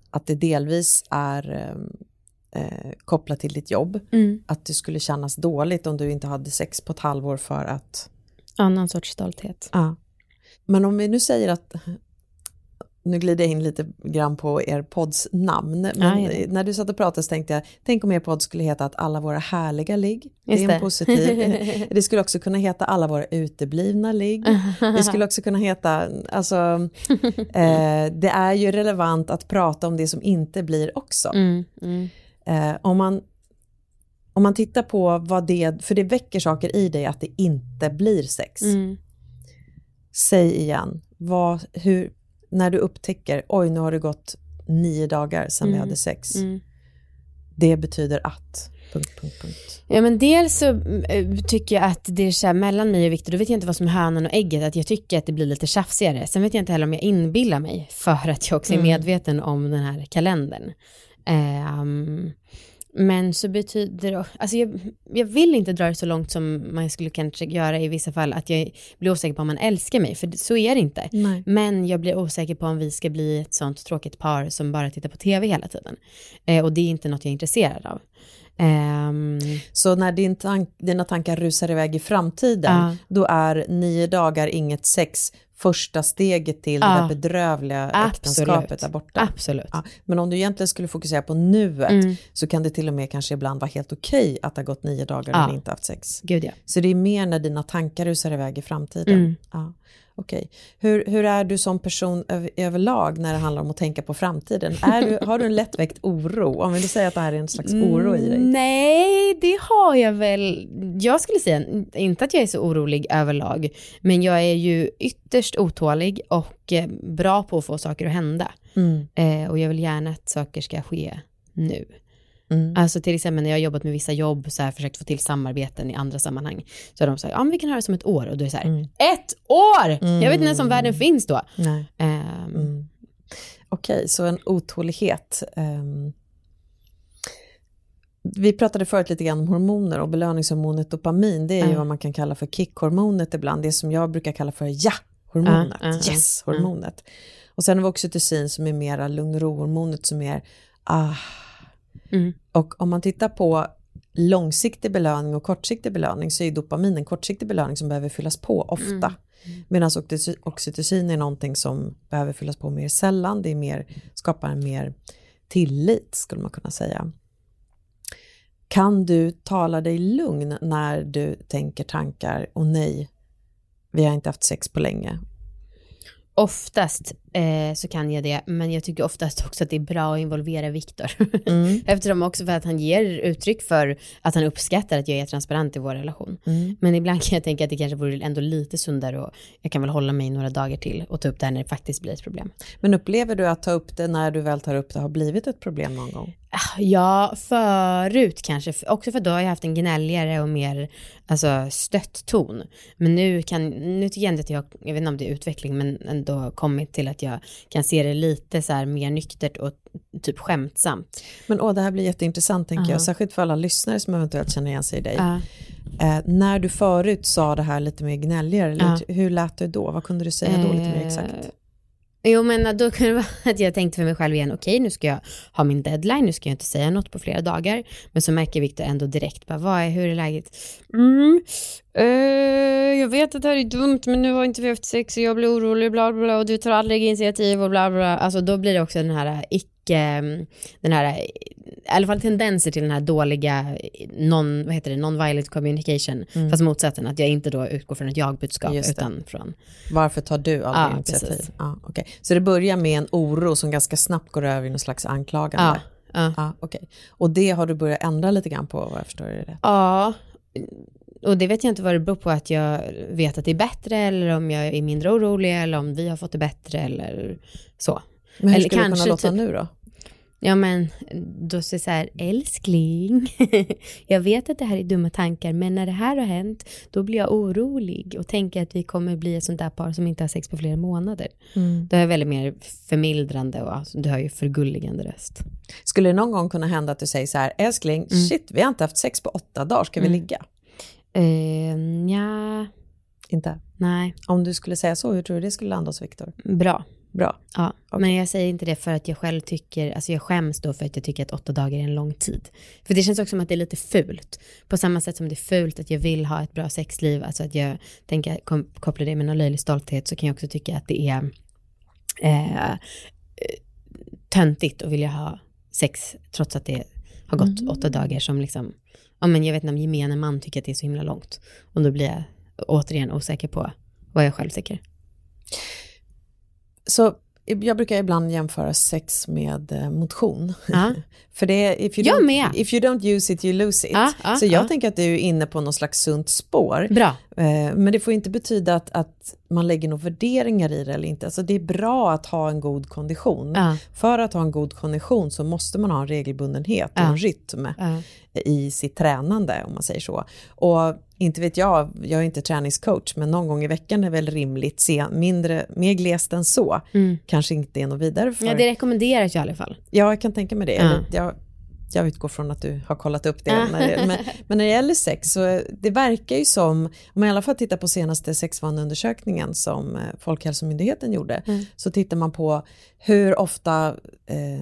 att det delvis är eh, eh, kopplat till ditt jobb. Mm. Att det skulle kännas dåligt om du inte hade sex på ett halvår för att... Annan sorts stolthet. Ja. Men om vi nu säger att... Nu glider jag in lite grann på er podds namn. Men ja. när du satt och pratade så tänkte jag, tänk om er podd skulle heta att alla våra härliga ligg. Det är en positiv. Det skulle också kunna heta alla våra uteblivna ligg. Det skulle också kunna heta, alltså, eh, det är ju relevant att prata om det som inte blir också. Mm, mm. Eh, om, man, om man tittar på vad det, för det väcker saker i dig att det inte blir sex. Mm. Säg igen, vad, hur, när du upptäcker, oj nu har det gått nio dagar sedan vi Mm. hade sex. Mm. Det betyder att... Punkt, punkt, punkt. Ja men dels så eh, tycker jag att det är så här mellan mig och Viktor, då vet jag inte vad som är hönan och ägget, att jag tycker att det blir lite tjafsigare. Sen vet jag inte heller om jag inbillar mig för att jag också är Mm. medveten om den här kalendern. Ehm, men så betyder det, alltså jag, jag vill inte dra det så långt som man skulle kanske göra i vissa fall, att jag blir osäker på om man älskar mig, för så är det inte. Nej. Men jag blir osäker på om vi ska bli ett sånt tråkigt par som bara tittar på tv hela tiden. Eh, och det är inte något jag är intresserad av. Ehm, Så när din tank, dina tankar rusar iväg i framtiden, Ja. då är nio dagar inget sex första steget till Ja. det där bedrövliga äktenskapet Absolut. där borta. absolut. Ja, men om du egentligen skulle fokusera på nuet Mm. så kan det till och med kanske ibland vara helt okej att det har gått nio dagar Ja. och ni inte haft sex. Gud ja. Så det är mer när dina tankar rusar iväg i framtiden. Mm. Okej. Hur, hur är du som person över, överlag när det handlar om att tänka på framtiden? Är du, har du en lättväckt oro? Om vi säger att det här är en slags oro i dig. Mm, Nej, det har jag väl. Jag skulle säga inte att jag är så orolig överlag, men jag är ju ytterst otålig och eh, bra på att få saker att hända. Mm. Eh, och jag vill gärna att saker ska ske nu. Mm. Alltså till exempel när jag har jobbat med vissa jobb, så här, försökt få till samarbeten i andra sammanhang, så har de sagt, ja men vi kan ha det som ett år, och då är det så här, Mm. ett år! Jag vet inte ens om världen finns då. Nej. Mm. Okej, så en otålighet. ehm. vi pratade förut lite grann om hormoner och belöningshormonet dopamin, det är ju vad man kan kalla för kickhormonet ibland, det som jag brukar kalla för ja-hormonet, Ja, ja, ja, yes-hormonet. Och sen har vi oxytocin som är mera lugn och ro-hormonet som är ah. Mm. Och om man tittar på långsiktig belöning och kortsiktig belöning så är dopamin en kortsiktig belöning som behöver fyllas på ofta. Medan oxytoc- oxytocin är någonting som behöver fyllas på mer sällan, det är mer, skapar en mer tillit skulle man kunna säga. Kan du tala dig lugn när du tänker tankar och nej, vi har inte haft sex på länge. Oftast eh, så kan jag det, men jag tycker oftast också att det är bra att involvera Viktor. Mm. Eftersom också för att han ger uttryck för att han uppskattar att jag är transparent i vår relation. Mm. Men ibland kan jag tänka att det kanske vore ändå lite sundare och jag kan väl hålla mig några dagar till och ta upp det här när det faktiskt blir ett problem. Men upplever du att ta upp det när du väl tar upp det har blivit ett problem någon gång? Ah, Ja, förut kanske, också för då har jag haft en gnälligare och mer alltså, stött ton. Men nu, kan, nu tycker jag ändå att jag, jag vet inte om det är utveckling, men ändå kommit till att jag kan se det lite så här mer nyktert och typ skämtsamt. Men åh, det här blir jätteintressant tänker Ja. jag, särskilt för alla lyssnare som eventuellt känner igen sig i dig. Ja. Eh, när du förut sa det här lite mer gnälligare, Ja. lite, hur lät du då? Vad kunde du säga då lite mer exakt? Jo men då kunde det vara att jag tänkte för mig själv igen, okej nu ska jag ha min deadline, nu ska jag inte säga något på flera dagar. Men så märker Viktor ändå direkt, bara, vad är, hur är läget? Mm, eh, jag vet att det här är dumt men nu har inte vi haft sex och jag blir orolig bla bla bla och du tar aldrig initiativ och bla bla. bla. Alltså då blir det också den här icke, mm, den här, i alla fall tendenser till den här dåliga non, vad heter det, non-violent communication. Fast motsatsen, att jag inte då utgår från ett jag-budskap utan från Varför tar du aldrig Ja, initiativ? precis. Ja, okej. Så det börjar med en oro som ganska snabbt går över i någon slags anklagande? Ja, ja. Ja, okej. Och det har du börjat ändra lite grann på vad jag förstår det rätt? Ja, och det vet jag inte vad det beror på att jag vet att det är bättre eller om jag är mindre orolig eller om vi har fått det bättre eller så. Men hur Eller skulle det kunna låta typ- nu då? Ja men då säger så här, älskling, jag vet att det här är dumma tankar men när det här har hänt då blir jag orolig och tänker att vi kommer bli ett sånt där par som inte har sex på flera månader. Mm. Då är väldigt mer förmildrande och alltså, du har ju förgulligande röst. Skulle det någon gång kunna hända att du säger så här, älskling, shit, vi har inte haft sex på åtta dagar, ska vi Mm. ligga? Eh, ja, Inte? nej, Om du skulle säga så, hur tror du det skulle landa hos Viktor? bra. Bra. Ja, men jag säger inte det för att jag själv tycker, alltså jag skäms då för att jag tycker att åtta dagar är en lång tid. För det känns också som att det är lite fult. På samma sätt som det är fult att jag vill ha ett bra sexliv, alltså att jag tänker koppla det med någon löjlig stolthet, så kan jag också tycka att det är eh, töntigt att vilja ha sex trots att det har gått åtta dagar som liksom, ja men jag vet inte om gemene man tycker att det är så himla långt. Och då blir jag återigen osäker på vad jag själv tycker. Så jag brukar ibland jämföra sex med eh, motion. Ja. För det är, if you, Jag don't, med. if you don't use it, you lose it. Ja, ja, så jag ja. tänker att du är inne på någon slags sunt spår. Bra. Eh, Men det får inte betyda att, att man lägger några värderingar i det eller inte. Alltså det är bra att ha en god kondition. För att ha en god kondition så måste man ha en regelbundenhet och en rytm i sitt tränande om man säger så. Och inte vet jag, jag är inte träningscoach, men någon gång i veckan är väl rimligt. Se, mindre, mer glest än så kanske inte är något vidare för. Mm. Ja, det rekommenderas ju i alla fall. Ja, jag kan tänka mig det. Ja. Jag, jag utgår från att du har kollat upp det. Ja. När det men, men när det gäller sex så det verkar ju som, om man i alla fall tittar på senaste sexvaneundersökningen som eh, Folkhälsomyndigheten gjorde, Mm. så tittar man på hur ofta eh,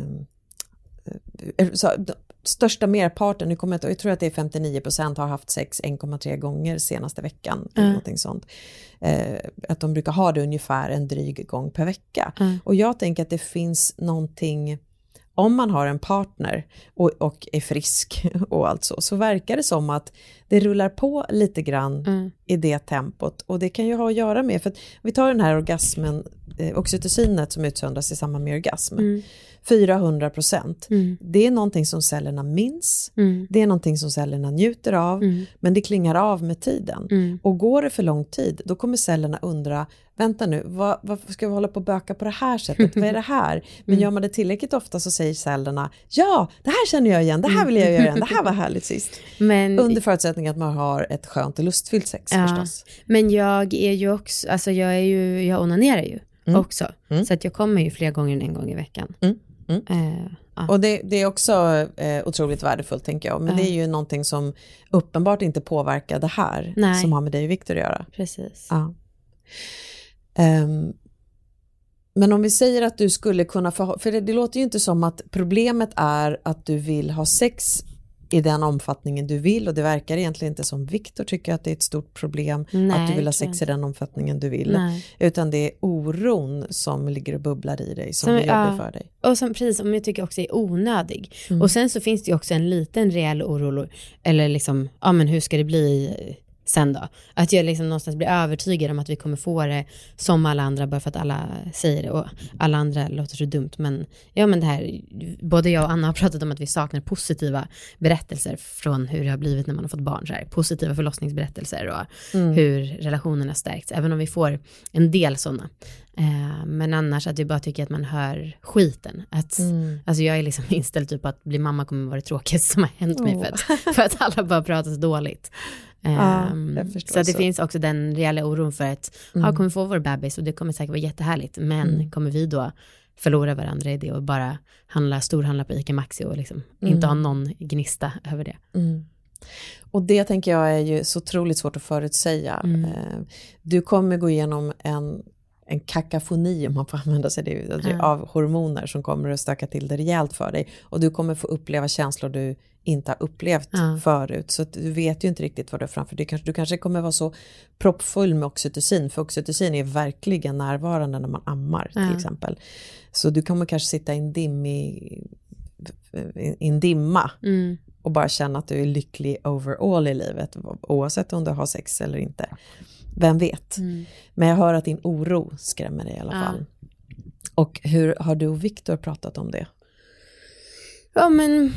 eh, så, största merparten, nu kommer jag, jag tror att det är 59 procent har haft sex 1,3 gånger senaste veckan. Eller Mm. någonting sånt. Eh, att de brukar ha det ungefär en dryg gång per vecka. Mm. Och jag tänker att det finns någonting, om man har en partner och, och är frisk och allt så, så verkar det som att det rullar på lite grann Mm. i det tempot. Och det kan ju ha att göra med, för att vi tar den här orgasmen eh, oxytocinet som utsöndras i samband med orgasm, Mm. 400 procent. Mm. Det är någonting som cellerna minns, Mm. det är någonting som cellerna njuter av, Mm. men det klingar av med tiden. Mm. Och går det för lång tid, då kommer cellerna undra, vänta nu, vad, varför ska vi hålla på och böka på det här sättet, vad är det här? Men gör man det tillräckligt ofta så säger cellerna, ja, det här känner jag igen, det här vill jag göra igen, det här var härligt sist. Men, Under förutsättning att man har ett skönt och lustfyllt sex Ja. förstås. men jag är ju också, alltså jag är ju, jag onanerar ju Mm. också. Mm. Så att jag kommer ju fler gånger än en gång i veckan. Mm. Mm. Eh, ja. Och det, det är också eh, otroligt värdefullt tänker jag, men det är ju någonting som uppenbart inte påverkar det här Nej. som har med dig och Viktor att göra. Precis. Ja. Ehm, men om vi säger att du skulle kunna få, för det, det låter ju inte som att problemet är att du vill ha sex i den omfattningen du vill och det verkar egentligen inte som Viktor tycker att det är ett stort problem Nej, att du vill ha sex i den omfattningen du vill. Nej. Utan det är oron som ligger och bubblar i dig som Som- är jobbig ja. för dig. Och som precis som jag tycker också är onödig. Mm. Och sen så finns det ju också en liten reell oro, eller liksom, ja men hur ska det bli sen då? Att jag liksom någonstans blir övertygad om att vi kommer få det som alla andra bara för att alla säger det och alla andra låter så dumt. Men ja men det här, både jag och Anna har pratat om att vi saknar positiva berättelser från hur det har blivit när man har fått barn. Så här, positiva förlossningsberättelser och Mm. hur relationerna stärks, även om vi får en del sådana. Eh, men annars att vi bara tycker att man hör skiten. Att, Mm. Alltså jag är liksom inställd typ att bli mamma kommer vara det tråkigaste som har hänt mig för att, för att alla bara pratar så dåligt. Ja, Ehm, så det så. finns också den reella oron för att Mm. ja, kommer få vår bebis och det kommer säkert vara jättehärligt men Mm. kommer vi då förlora varandra i det och bara handla, storhandla på ICA Maxi och liksom Mm. inte ha någon gnista över det. Mm. Och det tänker jag är ju så otroligt svårt att förutsäga. Mm. Eh, Du kommer gå igenom en, en kakafoni, om man får använda sig det, av hormoner som kommer att stöka till det rejält för dig. Och du kommer få uppleva känslor du inte har upplevt Ja. förut. Så du vet ju inte riktigt vad du har framför dig. Kanske- Du kanske kommer vara så proppfull med oxytocin, för oxytocin är verkligen närvarande när man ammar till Ja. exempel. Så du kommer kanske sitta i en, dimmig, i en dimma Mm. och bara känna att du är lycklig overall i livet oavsett om du har sex eller inte. Vem vet? Mm. Men jag hör att din oro skrämmer dig i alla Ja. fall. Och hur har du och Viktor pratat om det? Ja men,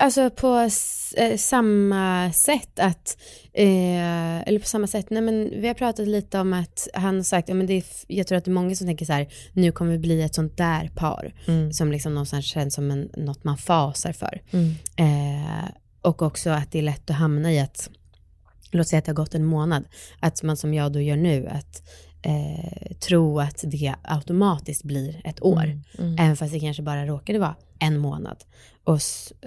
alltså på eh, samma sätt att, eh, eller på samma sätt, nej men vi har pratat lite om att han har sagt, ja men det är, jag tror att det är många som tänker så här, nu kommer vi bli ett sånt där par, Mm. som liksom någonstans känns som en, något man fasar för. Mm. Eh, och också att det är lätt att hamna i att, låt säga att det har gått en månad, att man som jag då gör nu, att eh, tro att det automatiskt blir ett år. Mm. Även fast det kanske bara råkade vara en månad. Och,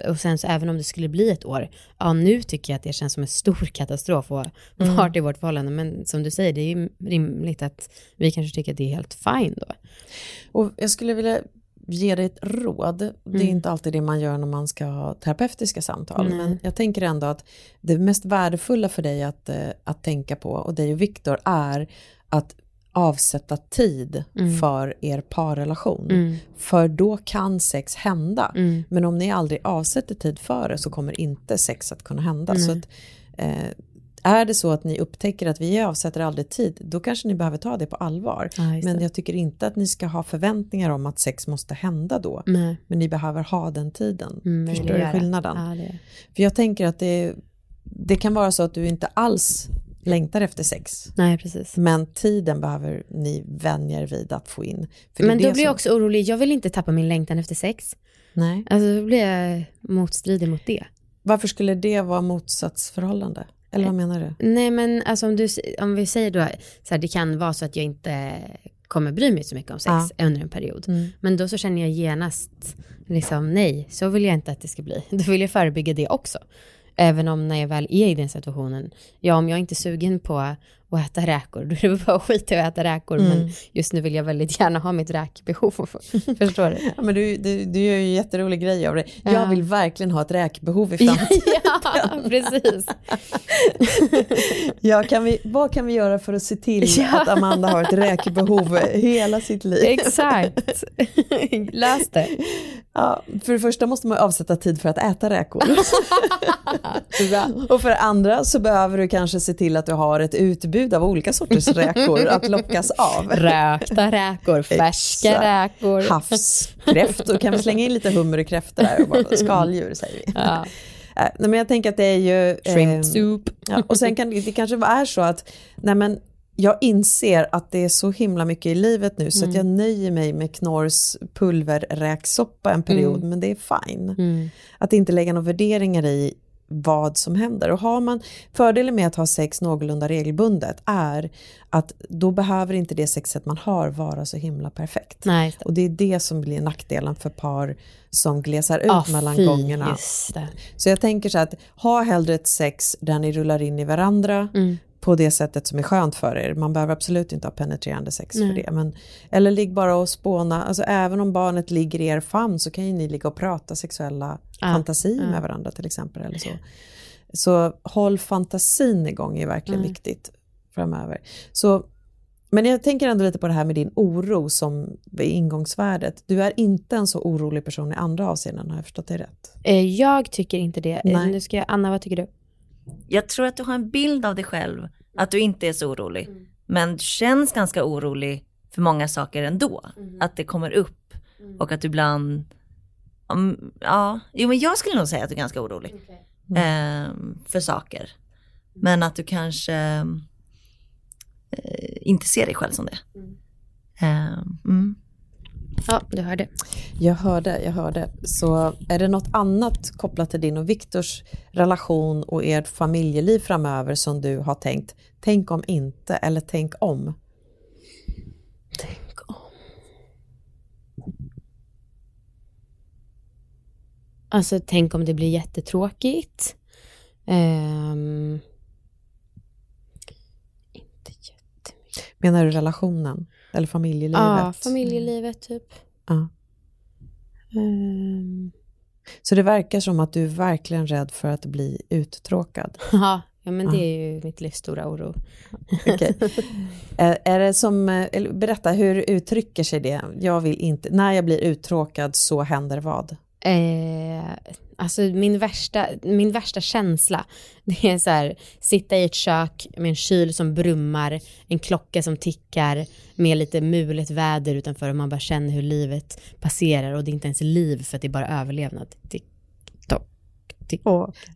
och sen så även om det skulle bli ett år, ja nu tycker jag att det känns som en stor katastrof och Mm. i vårt förhållande. Men som du säger, det är ju rimligt att vi kanske tycker att det är helt fine då. Och jag skulle vilja ge dig ett råd. Det är Mm. inte alltid det man gör när man ska ha terapeutiska samtal. Nej. Men jag tänker ändå att det mest värdefulla för dig att, eh, att tänka på och dig och Viktor är att avsätta tid Mm. för er parrelation. Mm. För då kan sex hända. Mm. Men om ni aldrig avsätter tid för det så kommer inte sex att kunna hända. Så att, eh, är det så att ni upptäcker att vi avsätter aldrig tid, då kanske ni behöver ta det på allvar. Ja, Men jag tycker inte att ni ska ha förväntningar om att sex måste hända då. Nej. Men ni behöver ha den tiden. Mm, Förstår du skillnaden? Ja. För jag tänker att det, det kan vara så att du inte alls längtar efter sex. Nej, precis. Men tiden behöver ni vänja er vid att få in. Men då blir jag också orolig, jag vill inte tappa min längtan efter sex. Nej. Alltså då blir jag motstridig mot det. Varför skulle det vara motsatsförhållande? Eller vad menar du? Nej men alltså om, du, om vi säger då, så här, det kan vara så att jag inte kommer bry mig så mycket om sex Ja. under en period. Mm. Men då så känner jag genast, liksom nej, så vill jag inte att det ska bli. Då vill jag förebygga det också. Även om när jag väl är i den situationen, ja om jag inte är sugen på att äta räkor, då är det bara skit i att äta räkor. Mm. Men just nu vill jag väldigt gärna ha mitt räkbehov. Förstår du? Ja, men du, du, du gör ju en jätterolig grej av det. Ja. Jag vill verkligen ha ett räkbehov i framtiden. ja, precis. Ja, kan vi, vad kan vi göra för att se till Ja. att Amanda har ett räkbehov hela sitt liv? Exakt. Lös det. Ja, för det första måste man avsätta tid för att äta räkor. Och för det andra så behöver du kanske se till att du har ett utbud utbud av olika sorters räkor att lockas av. Rökta räkor, färska Exakt. räkor. Havskräftor, kan vi slänga in lite hummer och kräftor där? Och bara, skaldjur säger vi. Ja. Nej, men jag tänker att det är ju... Shrimp ehm, soup. Ja, och sen kan det, kanske är så att nej men, jag inser att det är så himla mycket i livet nu så att jag nöjer mig med Knorrs pulverräksoppa en period, men det är fine. Mm. Att inte lägga några värderingar i vad som händer. Och har man, fördelen med att ha sex någorlunda regelbundet är att då behöver inte det sexet man har vara så himla perfekt. Nej. Och det är det som blir nackdelen för par som glesar ut Ah, mellan fy, gångerna. Så jag tänker så att ha hellre ett sex där ni rullar in i varandra Mm. på det sättet som är skönt för er. Man behöver absolut inte ha penetrerande sex för Nej. det. Men, eller ligg bara och spåna, alltså även om barnet ligger i er famn så kan ju ni ligga och prata sexuella Ja, fantasier ja. med varandra till exempel. Eller så. så håll fantasin igång är verkligen Mm. viktigt framöver. Så, men jag tänker ändå lite på det här med din oro som är ingångsvärdet. Du är inte en så orolig person i andra avseenden, har jag förstått det rätt? Eh, Jag tycker inte det. Eh, Nej. Nu ska jag, Anna, vad tycker du? Jag tror att du har en bild av dig själv, att du inte är så orolig. Men du känns ganska orolig för många saker ändå. Att det kommer upp och att du ibland, um, ja, jo men jag skulle nog säga att du är ganska orolig. ehm, för saker. Men att du kanske eh, inte ser dig själv som det. Ehm, mm. Ja, du hörde. Jag hörde, jag hörde. Så är det något annat kopplat till din och Viktors relation och ert familjeliv framöver som du har tänkt, tänk om inte eller tänk om? Tänk om. Alltså tänk om det blir jättetråkigt. Ehm, inte jättemycket. Menar du relationen eller familjelivet? Ja, familjelivet typ. Ja. Ehm, Så det verkar som att du är verkligen rädd för att bli uttråkad. ja, ja, men det är ju mitt livs stora oro. Okej. är, det som, berätta, hur uttrycker sig det? Jag vill inte, när jag blir uttråkad så händer vad? Eh, alltså min värsta, min värsta känsla, det är så här, sitta i ett kök med en kyl som brummar, en klocka som tickar, med lite mulet väder utanför och man bara känner hur livet passerar och det är inte ens liv för att det är bara överlevnad. Det är tick.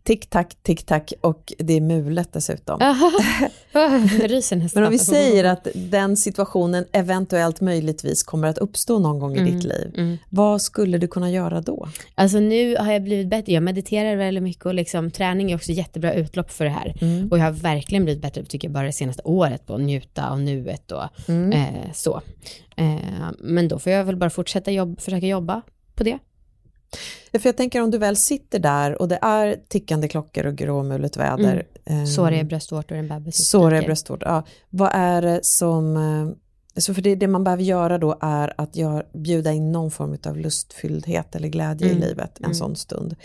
Tick-tack, tick-tack och det är mulet dessutom. Men om vi säger att den situationen eventuellt möjligtvis kommer att uppstå någon gång i ditt liv, mm. vad skulle du kunna göra då? Alltså nu har jag blivit bättre, jag mediterar väldigt mycket och liksom, träning är också jättebra utlopp för det här. Mm. Och jag har verkligen blivit bättre, tycker jag, bara det senaste året på att njuta av nuet och Mm. eh, så. Eh, men då får jag väl bara fortsätta jobb, försöka jobba på det. För jag tänker om du väl sitter där och det är tickande klockor och gråmulet väder. eh, Såriga bröstvårtor, en bebis skriker. bröstvårtor. Ja. Vad är det som... eh, Så för det, det man behöver göra då är att gör, bjuda in någon form av lustfylldhet eller glädje Mm. i livet en Mm. sån stund.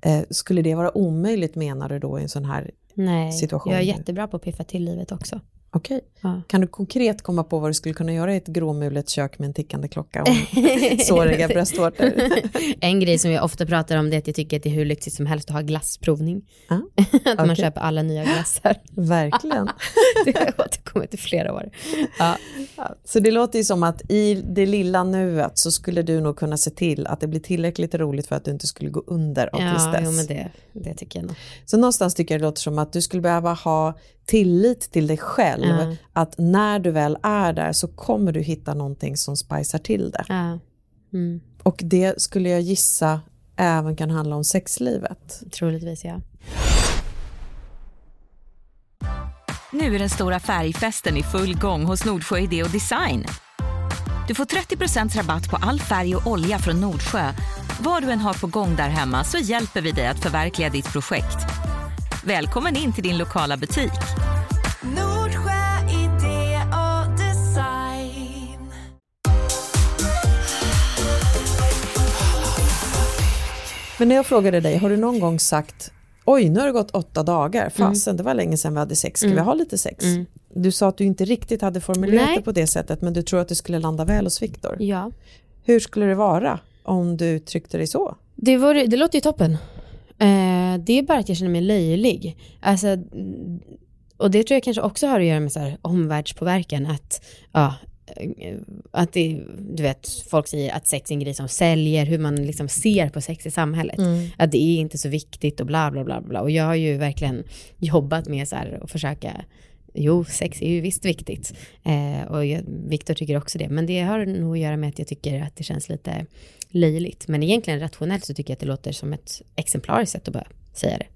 Eh, skulle det vara omöjligt menar du då i en sån här... Nej, situation jag är jättebra på att piffa till livet också. Okej. Ja. Kan du konkret komma på vad du skulle kunna göra i ett gråmulet kök med en tickande klocka och såriga bröstvårtor? en grej som jag ofta pratar om det är att jag tycker att det är hur lyxigt som helst att ha glassprovning. Ja, att man okej. köper alla nya glassar. Verkligen. det har jag återkommit i flera år. Ja. Så det låter ju som att i det lilla nuet så skulle du nog kunna se till att det blir tillräckligt roligt för att du inte skulle gå under av Ja, tristess. jo, men det, det tycker jag nog. Så någonstans tycker jag det låter som att du skulle behöva ha tillit till dig själv. Ja. Att när du väl är där så kommer du hitta någonting som spicar till det. Ja. Mm, Och det skulle jag gissa även kan handla om sexlivet. troligtvis ja. Nu är den stora färgfesten i full gång hos Nordsjö Idé och Design. Du får 30% rabatt på all färg och olja från Nordsjö. Vad du än har på gång där hemma så hjälper vi dig att förverkliga ditt projekt. Välkommen in till din lokala butik. Nordsjö idé och design. Men när jag frågade dig, har du någon gång sagt oj nu har det gått åtta dagar, fasen det var länge sedan vi hade sex, ska vi ha lite sex? Mm. Du sa att du inte riktigt hade formulerat Nej. det på det sättet men du tror att det skulle landa väl hos Viktor. Ja. Hur skulle det vara om du uttryckte dig så? Det, vore, det låter ju toppen. Eh, det är bara att jag känner mig löjlig. Alltså, mm, och det tror jag kanske också har att göra med så här omvärldspåverkan, att, ja, eh, att det, du vet, folk säger att sex är en grej som säljer, hur man liksom ser på sex i samhället. Att det är inte så viktigt och bla bla bla bla. Och jag har ju verkligen jobbat med så här och försöka Jo, sex är ju visst viktigt. Eh, och Viktor tycker också det. Men det har nog att göra med att jag tycker att det känns lite löjligt. Men egentligen rationellt så tycker jag att det låter som ett exemplariskt sätt att bara säga det.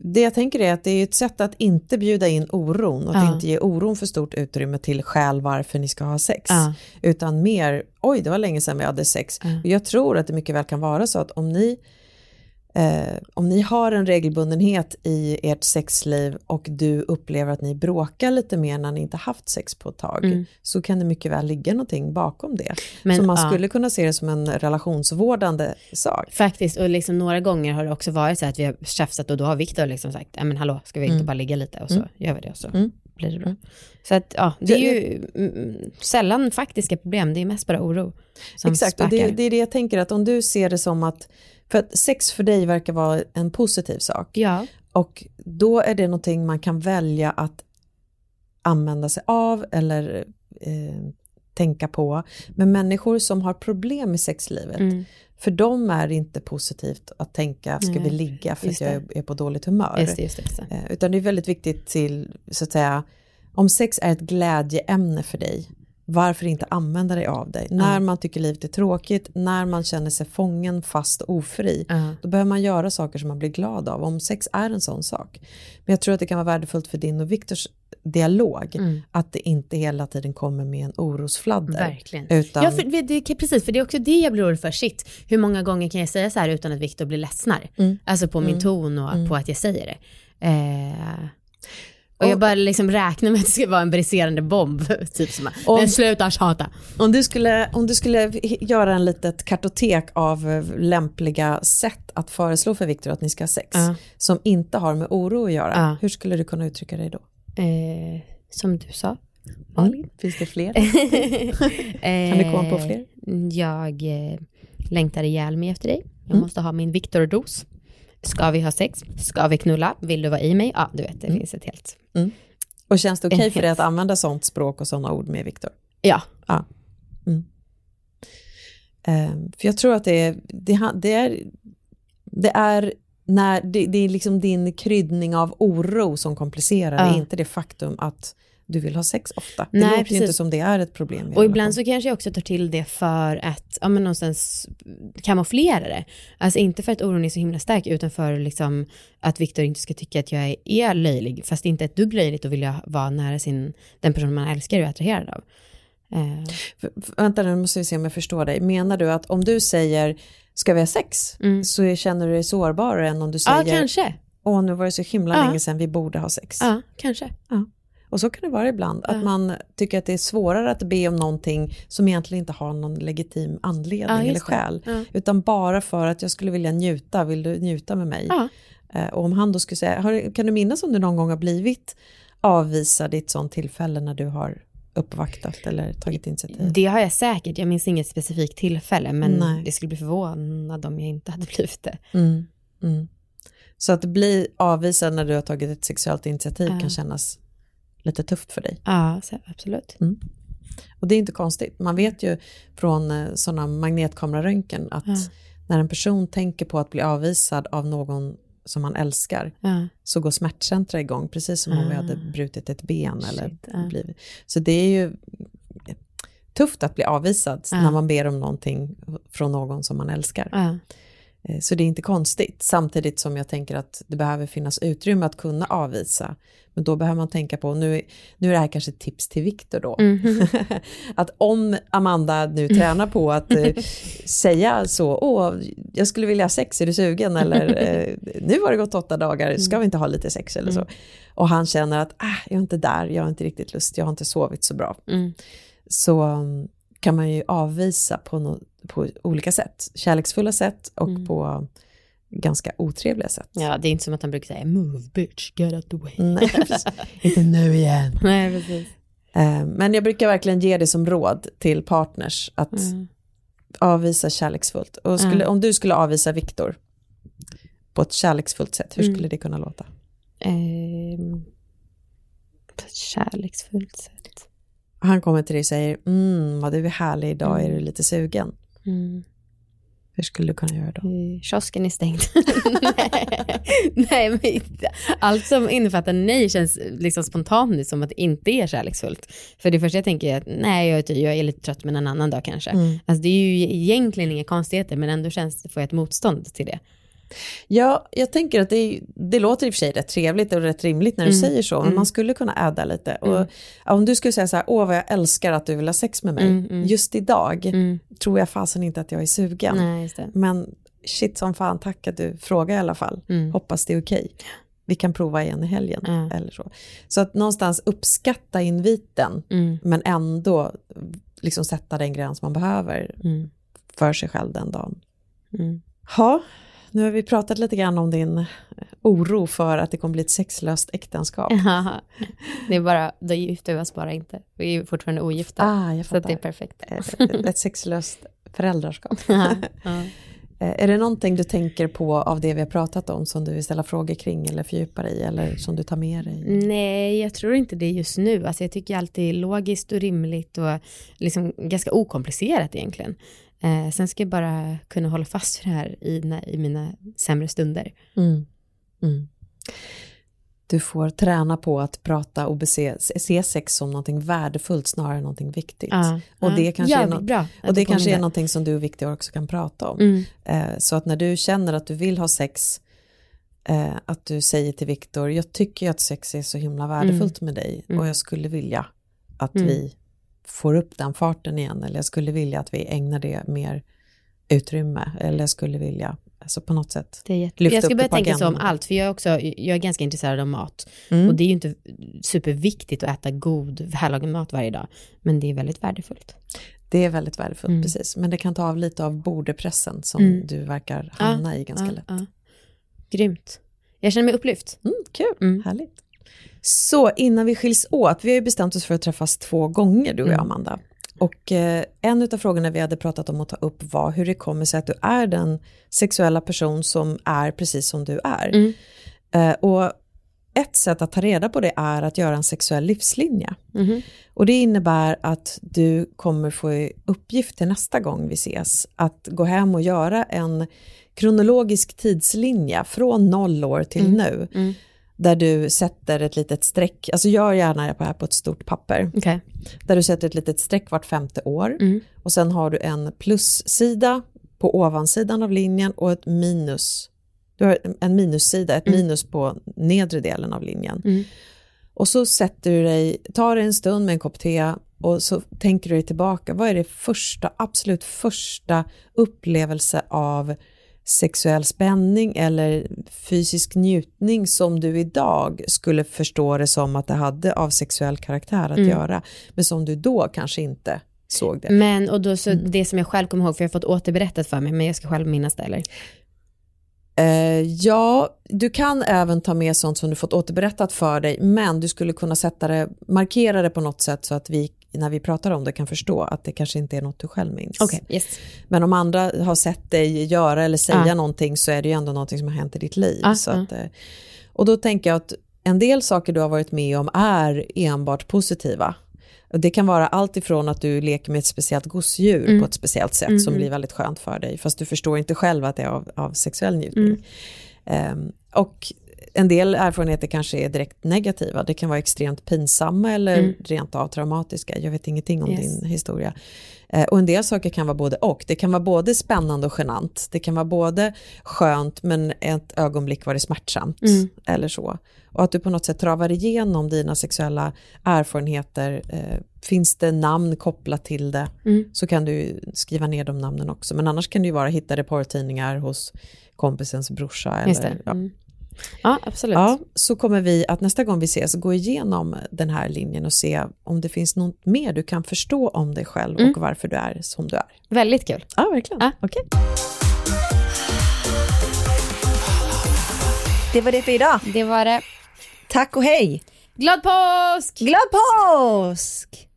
Det jag tänker är att det är ett sätt att inte bjuda in oron och Ja. inte ge oron för stort utrymme till skäl varför ni ska ha sex. Ja. Utan mer, oj det var länge sedan vi hade sex. Ja. Och jag tror att det mycket väl kan vara så att om ni Eh, om ni har en regelbundenhet i ert sexliv och du upplever att ni bråkar lite mer när ni inte haft sex på ett tag Mm. så kan det mycket väl ligga någonting bakom det. Men, så man ja. skulle kunna se det som en relationsvårdande sak. Faktiskt, och liksom några gånger har det också varit så att vi har tjafsat och då har Viktor liksom sagt, men hallå, ska vi inte Mm. bara ligga lite och så Mm. gör vi det och så Mm. blir det bra. Mm. Så att ja, det är ju mm, sällan faktiska problem, det är mest bara oro som Exakt, och det, det är det jag tänker att om du ser det som att, för att sex för dig verkar vara en positiv sak Ja, och då är det någonting man kan välja att använda sig av eller eh, tänka på. Men människor som har problem i sexlivet, mm, för dem är det inte positivt att tänka, ska vi Nej, ligga för att jag är, är på dåligt humör? just det, just det. Just det. Eh, Utan det är väldigt viktigt till, så att säga, om sex är ett glädjeämne för dig, varför inte använda dig av det? När man tycker livet är tråkigt, när man känner sig fången, fast och ofri, Ja. då behöver man göra saker som man blir glad av, om sex är en sån sak. Men jag tror att det kan vara värdefullt för din och Viktors dialog, Mm. att det inte hela tiden kommer med en orosfladder. Verkligen. Utan, Ja, för det, precis, för det är också det jag blir orolig för. Shit, hur många gånger kan jag säga så här utan att Viktor blir ledsnar? Mm. Alltså på min Mm. ton och Mm. på att jag säger det. Eh, och jag bara liksom räknar med att det ska vara en briserande bomb. typ som Och- Men sluta tjata. Om du skulle, om du skulle göra en litet kartotek av eh, lämpliga sätt att föreslå för Viktor att ni ska ha sex, Ja. som inte har med oro att göra, Ja. hur skulle du kunna uttrycka dig då? Eh, som du sa, Malin. Finns det fler? kan du komma på fler? Jag eh, längtar ihjäl mig efter dig. Jag Mm. måste ha min Viktor-dos. Ska vi ha sex? Ska vi knulla? Vill du vara i mig? Ja, du vet, det Mm. finns ett helt... Och känns det okej En för dig att använda sånt språk och sådana ord med Viktor? Ja, Ehm, för jag tror att det är, det, det är, det är när det, det är liksom din kryddning av oro som komplicerar det, Ja. inte det faktum att du vill ha sex ofta. Det Nej, låter ju precis. inte som det är ett problem. och ibland så kanske jag också tar till det för att, ja men någonstans kamouflera det. Alltså inte för att oron är så himla stark, utan för liksom att Viktor inte ska tycka att jag är, löjlig, fast inte ett dugg löjligt att vilja vara nära sin, den person man älskar och är attraherad av. För, vänta nu måste vi se om jag förstår dig. Menar du att om du säger ska vi ha sex Mm. så känner du dig sårbarare än om du ja, säger kanske. åh nu var det så himla Ja. länge sedan vi borde ha sex. Ja, kanske. Och så kan det vara ibland, Ja. att man tycker att det är svårare att be om någonting som egentligen inte har någon legitim anledning Ja, eller skäl. Ja. Utan bara för att jag skulle vilja njuta, vill du njuta med mig? Eh, Och om han då skulle säga, kan du minnas om du någon gång har blivit avvisad i ett sånt tillfälle när du har uppvaktat eller tagit initiativ? Det har jag säkert, jag minns inget specifikt tillfälle, men Nej. det skulle bli förvånad om jag inte hade blivit det. Mm, mm. Så att bli avvisad när du har tagit ett sexuellt initiativ kan kännas lite tufft för dig. Ja, absolut. Och det är inte konstigt. Man vet ju från eh, sådana magnetkameraröntgen att Ja. när en person tänker på att bli avvisad av någon som man älskar Ja. så går smärtcentra igång, precis som om vi Ah. hade brutit ett ben. Eller Shit, ja. blivit. Så det är ju tufft att bli avvisad när man ber om någonting från någon som man älskar. Eh, Så det är inte konstigt, samtidigt som jag tänker att det behöver finnas utrymme att kunna avvisa. Men då behöver man tänka på, nu, nu är det här kanske ett tips till Viktor då, Mhm. att om Amanda nu tränar på att eh, säga så, åh, jag skulle vilja ha sex, är du sugen? Eller eh, nu har det gått åtta dagar, ska vi inte ha lite sex eller så? Och han känner att, ah, jag är inte där, jag har inte riktigt lust, jag har inte sovit så bra. Mm. Så um, kan man ju avvisa på, no, på olika sätt, kärleksfulla sätt och Mm. på ganska otrevliga sätt. ja, det är inte som att han brukar säga move bitch, get out the way. Nej, inte nu igen. Nej, precis. Eh, Men jag brukar verkligen ge det som råd till partners att Mm. avvisa kärleksfullt. Och skulle, Ja. om du skulle avvisa Viktor på ett kärleksfullt sätt, hur Mm. skulle det kunna låta? Ehm, kärleksfullt sätt. Han kommer till dig och säger, mm, vad du är härlig idag, är du lite sugen? Mm. Hur skulle du kunna göra då? Kiosken är stängd. nej, men allt som innefattar nej känns liksom spontant som att det inte är kärleksfullt. För det första jag tänker är att nej, jag är, jag är lite trött men en annan dag kanske. Mm. Alltså det är ju egentligen inga konstigheter men ändå känns det, får jag ett motstånd till det. Ja, jag tänker att det, det låter i och för sig rätt trevligt och rätt rimligt när du Mm. säger så, men Mm. man skulle kunna äda lite. Mm. Och, ja, om du skulle säga så här, åh vad jag älskar att du vill ha sex med mig, Mm, mm. just idag Mm. tror jag fasen inte att jag är sugen. Nej. Men shit som fan, tack att du frågar i alla fall. Hoppas det är okej. Vi kan prova igen i helgen eller så. Så att någonstans uppskatta inviten, men ändå liksom sätta den gräns man behöver för sig själv den dagen. Ja, nu har vi pratat lite grann om din oro för att det kommer bli ett sexlöst äktenskap. Det är bara, då gifter vi oss bara inte. Vi är fortfarande ogifta. Ah, jag så det är perfekt. Ett, ett sexlöst föräldraskap. ja. Ja. Eh, Är det någonting du tänker på av det vi har pratat om som du vill ställa frågor kring eller fördjupa dig i eller som du tar med dig? Nej, jag tror inte det just nu. Alltså jag tycker alltid är logiskt och rimligt och liksom ganska okomplicerat egentligen. Eh, sen ska jag bara kunna hålla fast vid det här i, när, i mina sämre stunder. Mm. Mm. Du får träna på att prata och bese, se sex som någonting värdefullt snarare än någonting viktigt. Ja, Och ja. det kanske är Jävligt nå- bra Och det kanske är någonting som du och Victor också kan prata om. Mm. Eh, så att när du känner att du vill ha sex, eh, att du säger till Victor, jag tycker ju att sex är så himla värdefullt med dig Mm. och jag skulle vilja att Mm. vi får upp den farten igen eller jag skulle vilja att vi ägnar det mer utrymme eller jag skulle vilja, alltså på något sätt. Det är jätte... Jag ska upp börja tänka så om allt, för jag är, också, jag är ganska intresserad av mat. Mm. Och det är ju inte superviktigt att äta god, vällagad mat varje dag, men det är väldigt värdefullt. Det är väldigt värdefullt, Mm. precis. Men det kan ta av lite av bordepressen som Mm. du verkar hamna i ganska ja, lätt. ja. Grymt. Jag känner mig upplyft. Mm, kul, Mm. härligt. Så innan vi skiljs åt, vi har ju bestämt oss för att träffas två gånger du och jag Mm. Amanda. Och eh, en av frågorna vi hade pratat om att ta upp var hur det kommer sig att du är den sexuella person som är precis som du är. Mm. Eh, och ett sätt att ta reda på det är att göra en sexuell livslinje. Mhm. Och det innebär att du kommer få i uppgift till nästa gång vi ses att gå hem och göra en kronologisk tidslinje från noll år till Mm. nu. Där du sätter ett litet streck, alltså gör gärna det här på ett stort papper. Okej. Där du sätter ett litet streck vart femte år Mm. och sen har du en plussida på ovansidan av linjen och ett minus. Du har en minussida, ett Mm. minus på nedre delen av linjen. Mm. Och så sätter du dig, tar dig en stund med en kopp te och så tänker du dig tillbaka. Vad är det första, absolut första upplevelse av sexuell spänning eller fysisk njutning som du idag skulle förstå det som att det hade av sexuell karaktär att Mm. göra, men som du då kanske inte såg det. Men och då så Mm. det som jag själv kommer ihåg, för jag har fått återberättat för mig, men jag ska själv minnas det eller? Eh, ja, du kan även ta med sånt som du fått återberättat för dig, men du skulle kunna sätta det, markera det på något sätt så att vi, när vi pratar om det, kan förstå att det kanske inte är något du själv minns. Okej, yes. Men om andra har sett dig göra eller säga Ja. någonting så är det ju ändå någonting som har hänt i ditt liv. Ja, så att, eh, och då tänker jag att en del saker du har varit med om är enbart positiva. Det kan vara allt ifrån att du leker med ett speciellt gosedjur Mm. på ett speciellt sätt Mm, som mm. blir väldigt skönt för dig, fast du förstår inte själv att det är av, av sexuell njutning. Mm. Ehm, och en del erfarenheter kanske är direkt negativa. Det kan vara extremt pinsamma eller Mm. rent av traumatiska. Jag vet ingenting om Yes. din historia. Eh, och en del saker kan vara både och. Det kan vara både spännande och genant. Det kan vara både skönt men ett ögonblick var det smärtsamt. Mm. Eller så. Och att du på något sätt travar igenom dina sexuella erfarenheter. Eh, finns det namn kopplat till det Mm. så kan du skriva ner de namnen också. Men annars kan det ju vara hitta det porrtidningar hos kompisens brorsa. Eller, det. Ja. Absolut. Ja, så kommer vi att nästa gång vi ses gå igenom den här linjen och se om det finns något mer du kan förstå om dig själv Mm. och varför du är som du är. Väldigt kul. Ja, verkligen. Ja. Okej. Det var det för idag. Det var det. Tack och hej. Glad påsk! Glad påsk!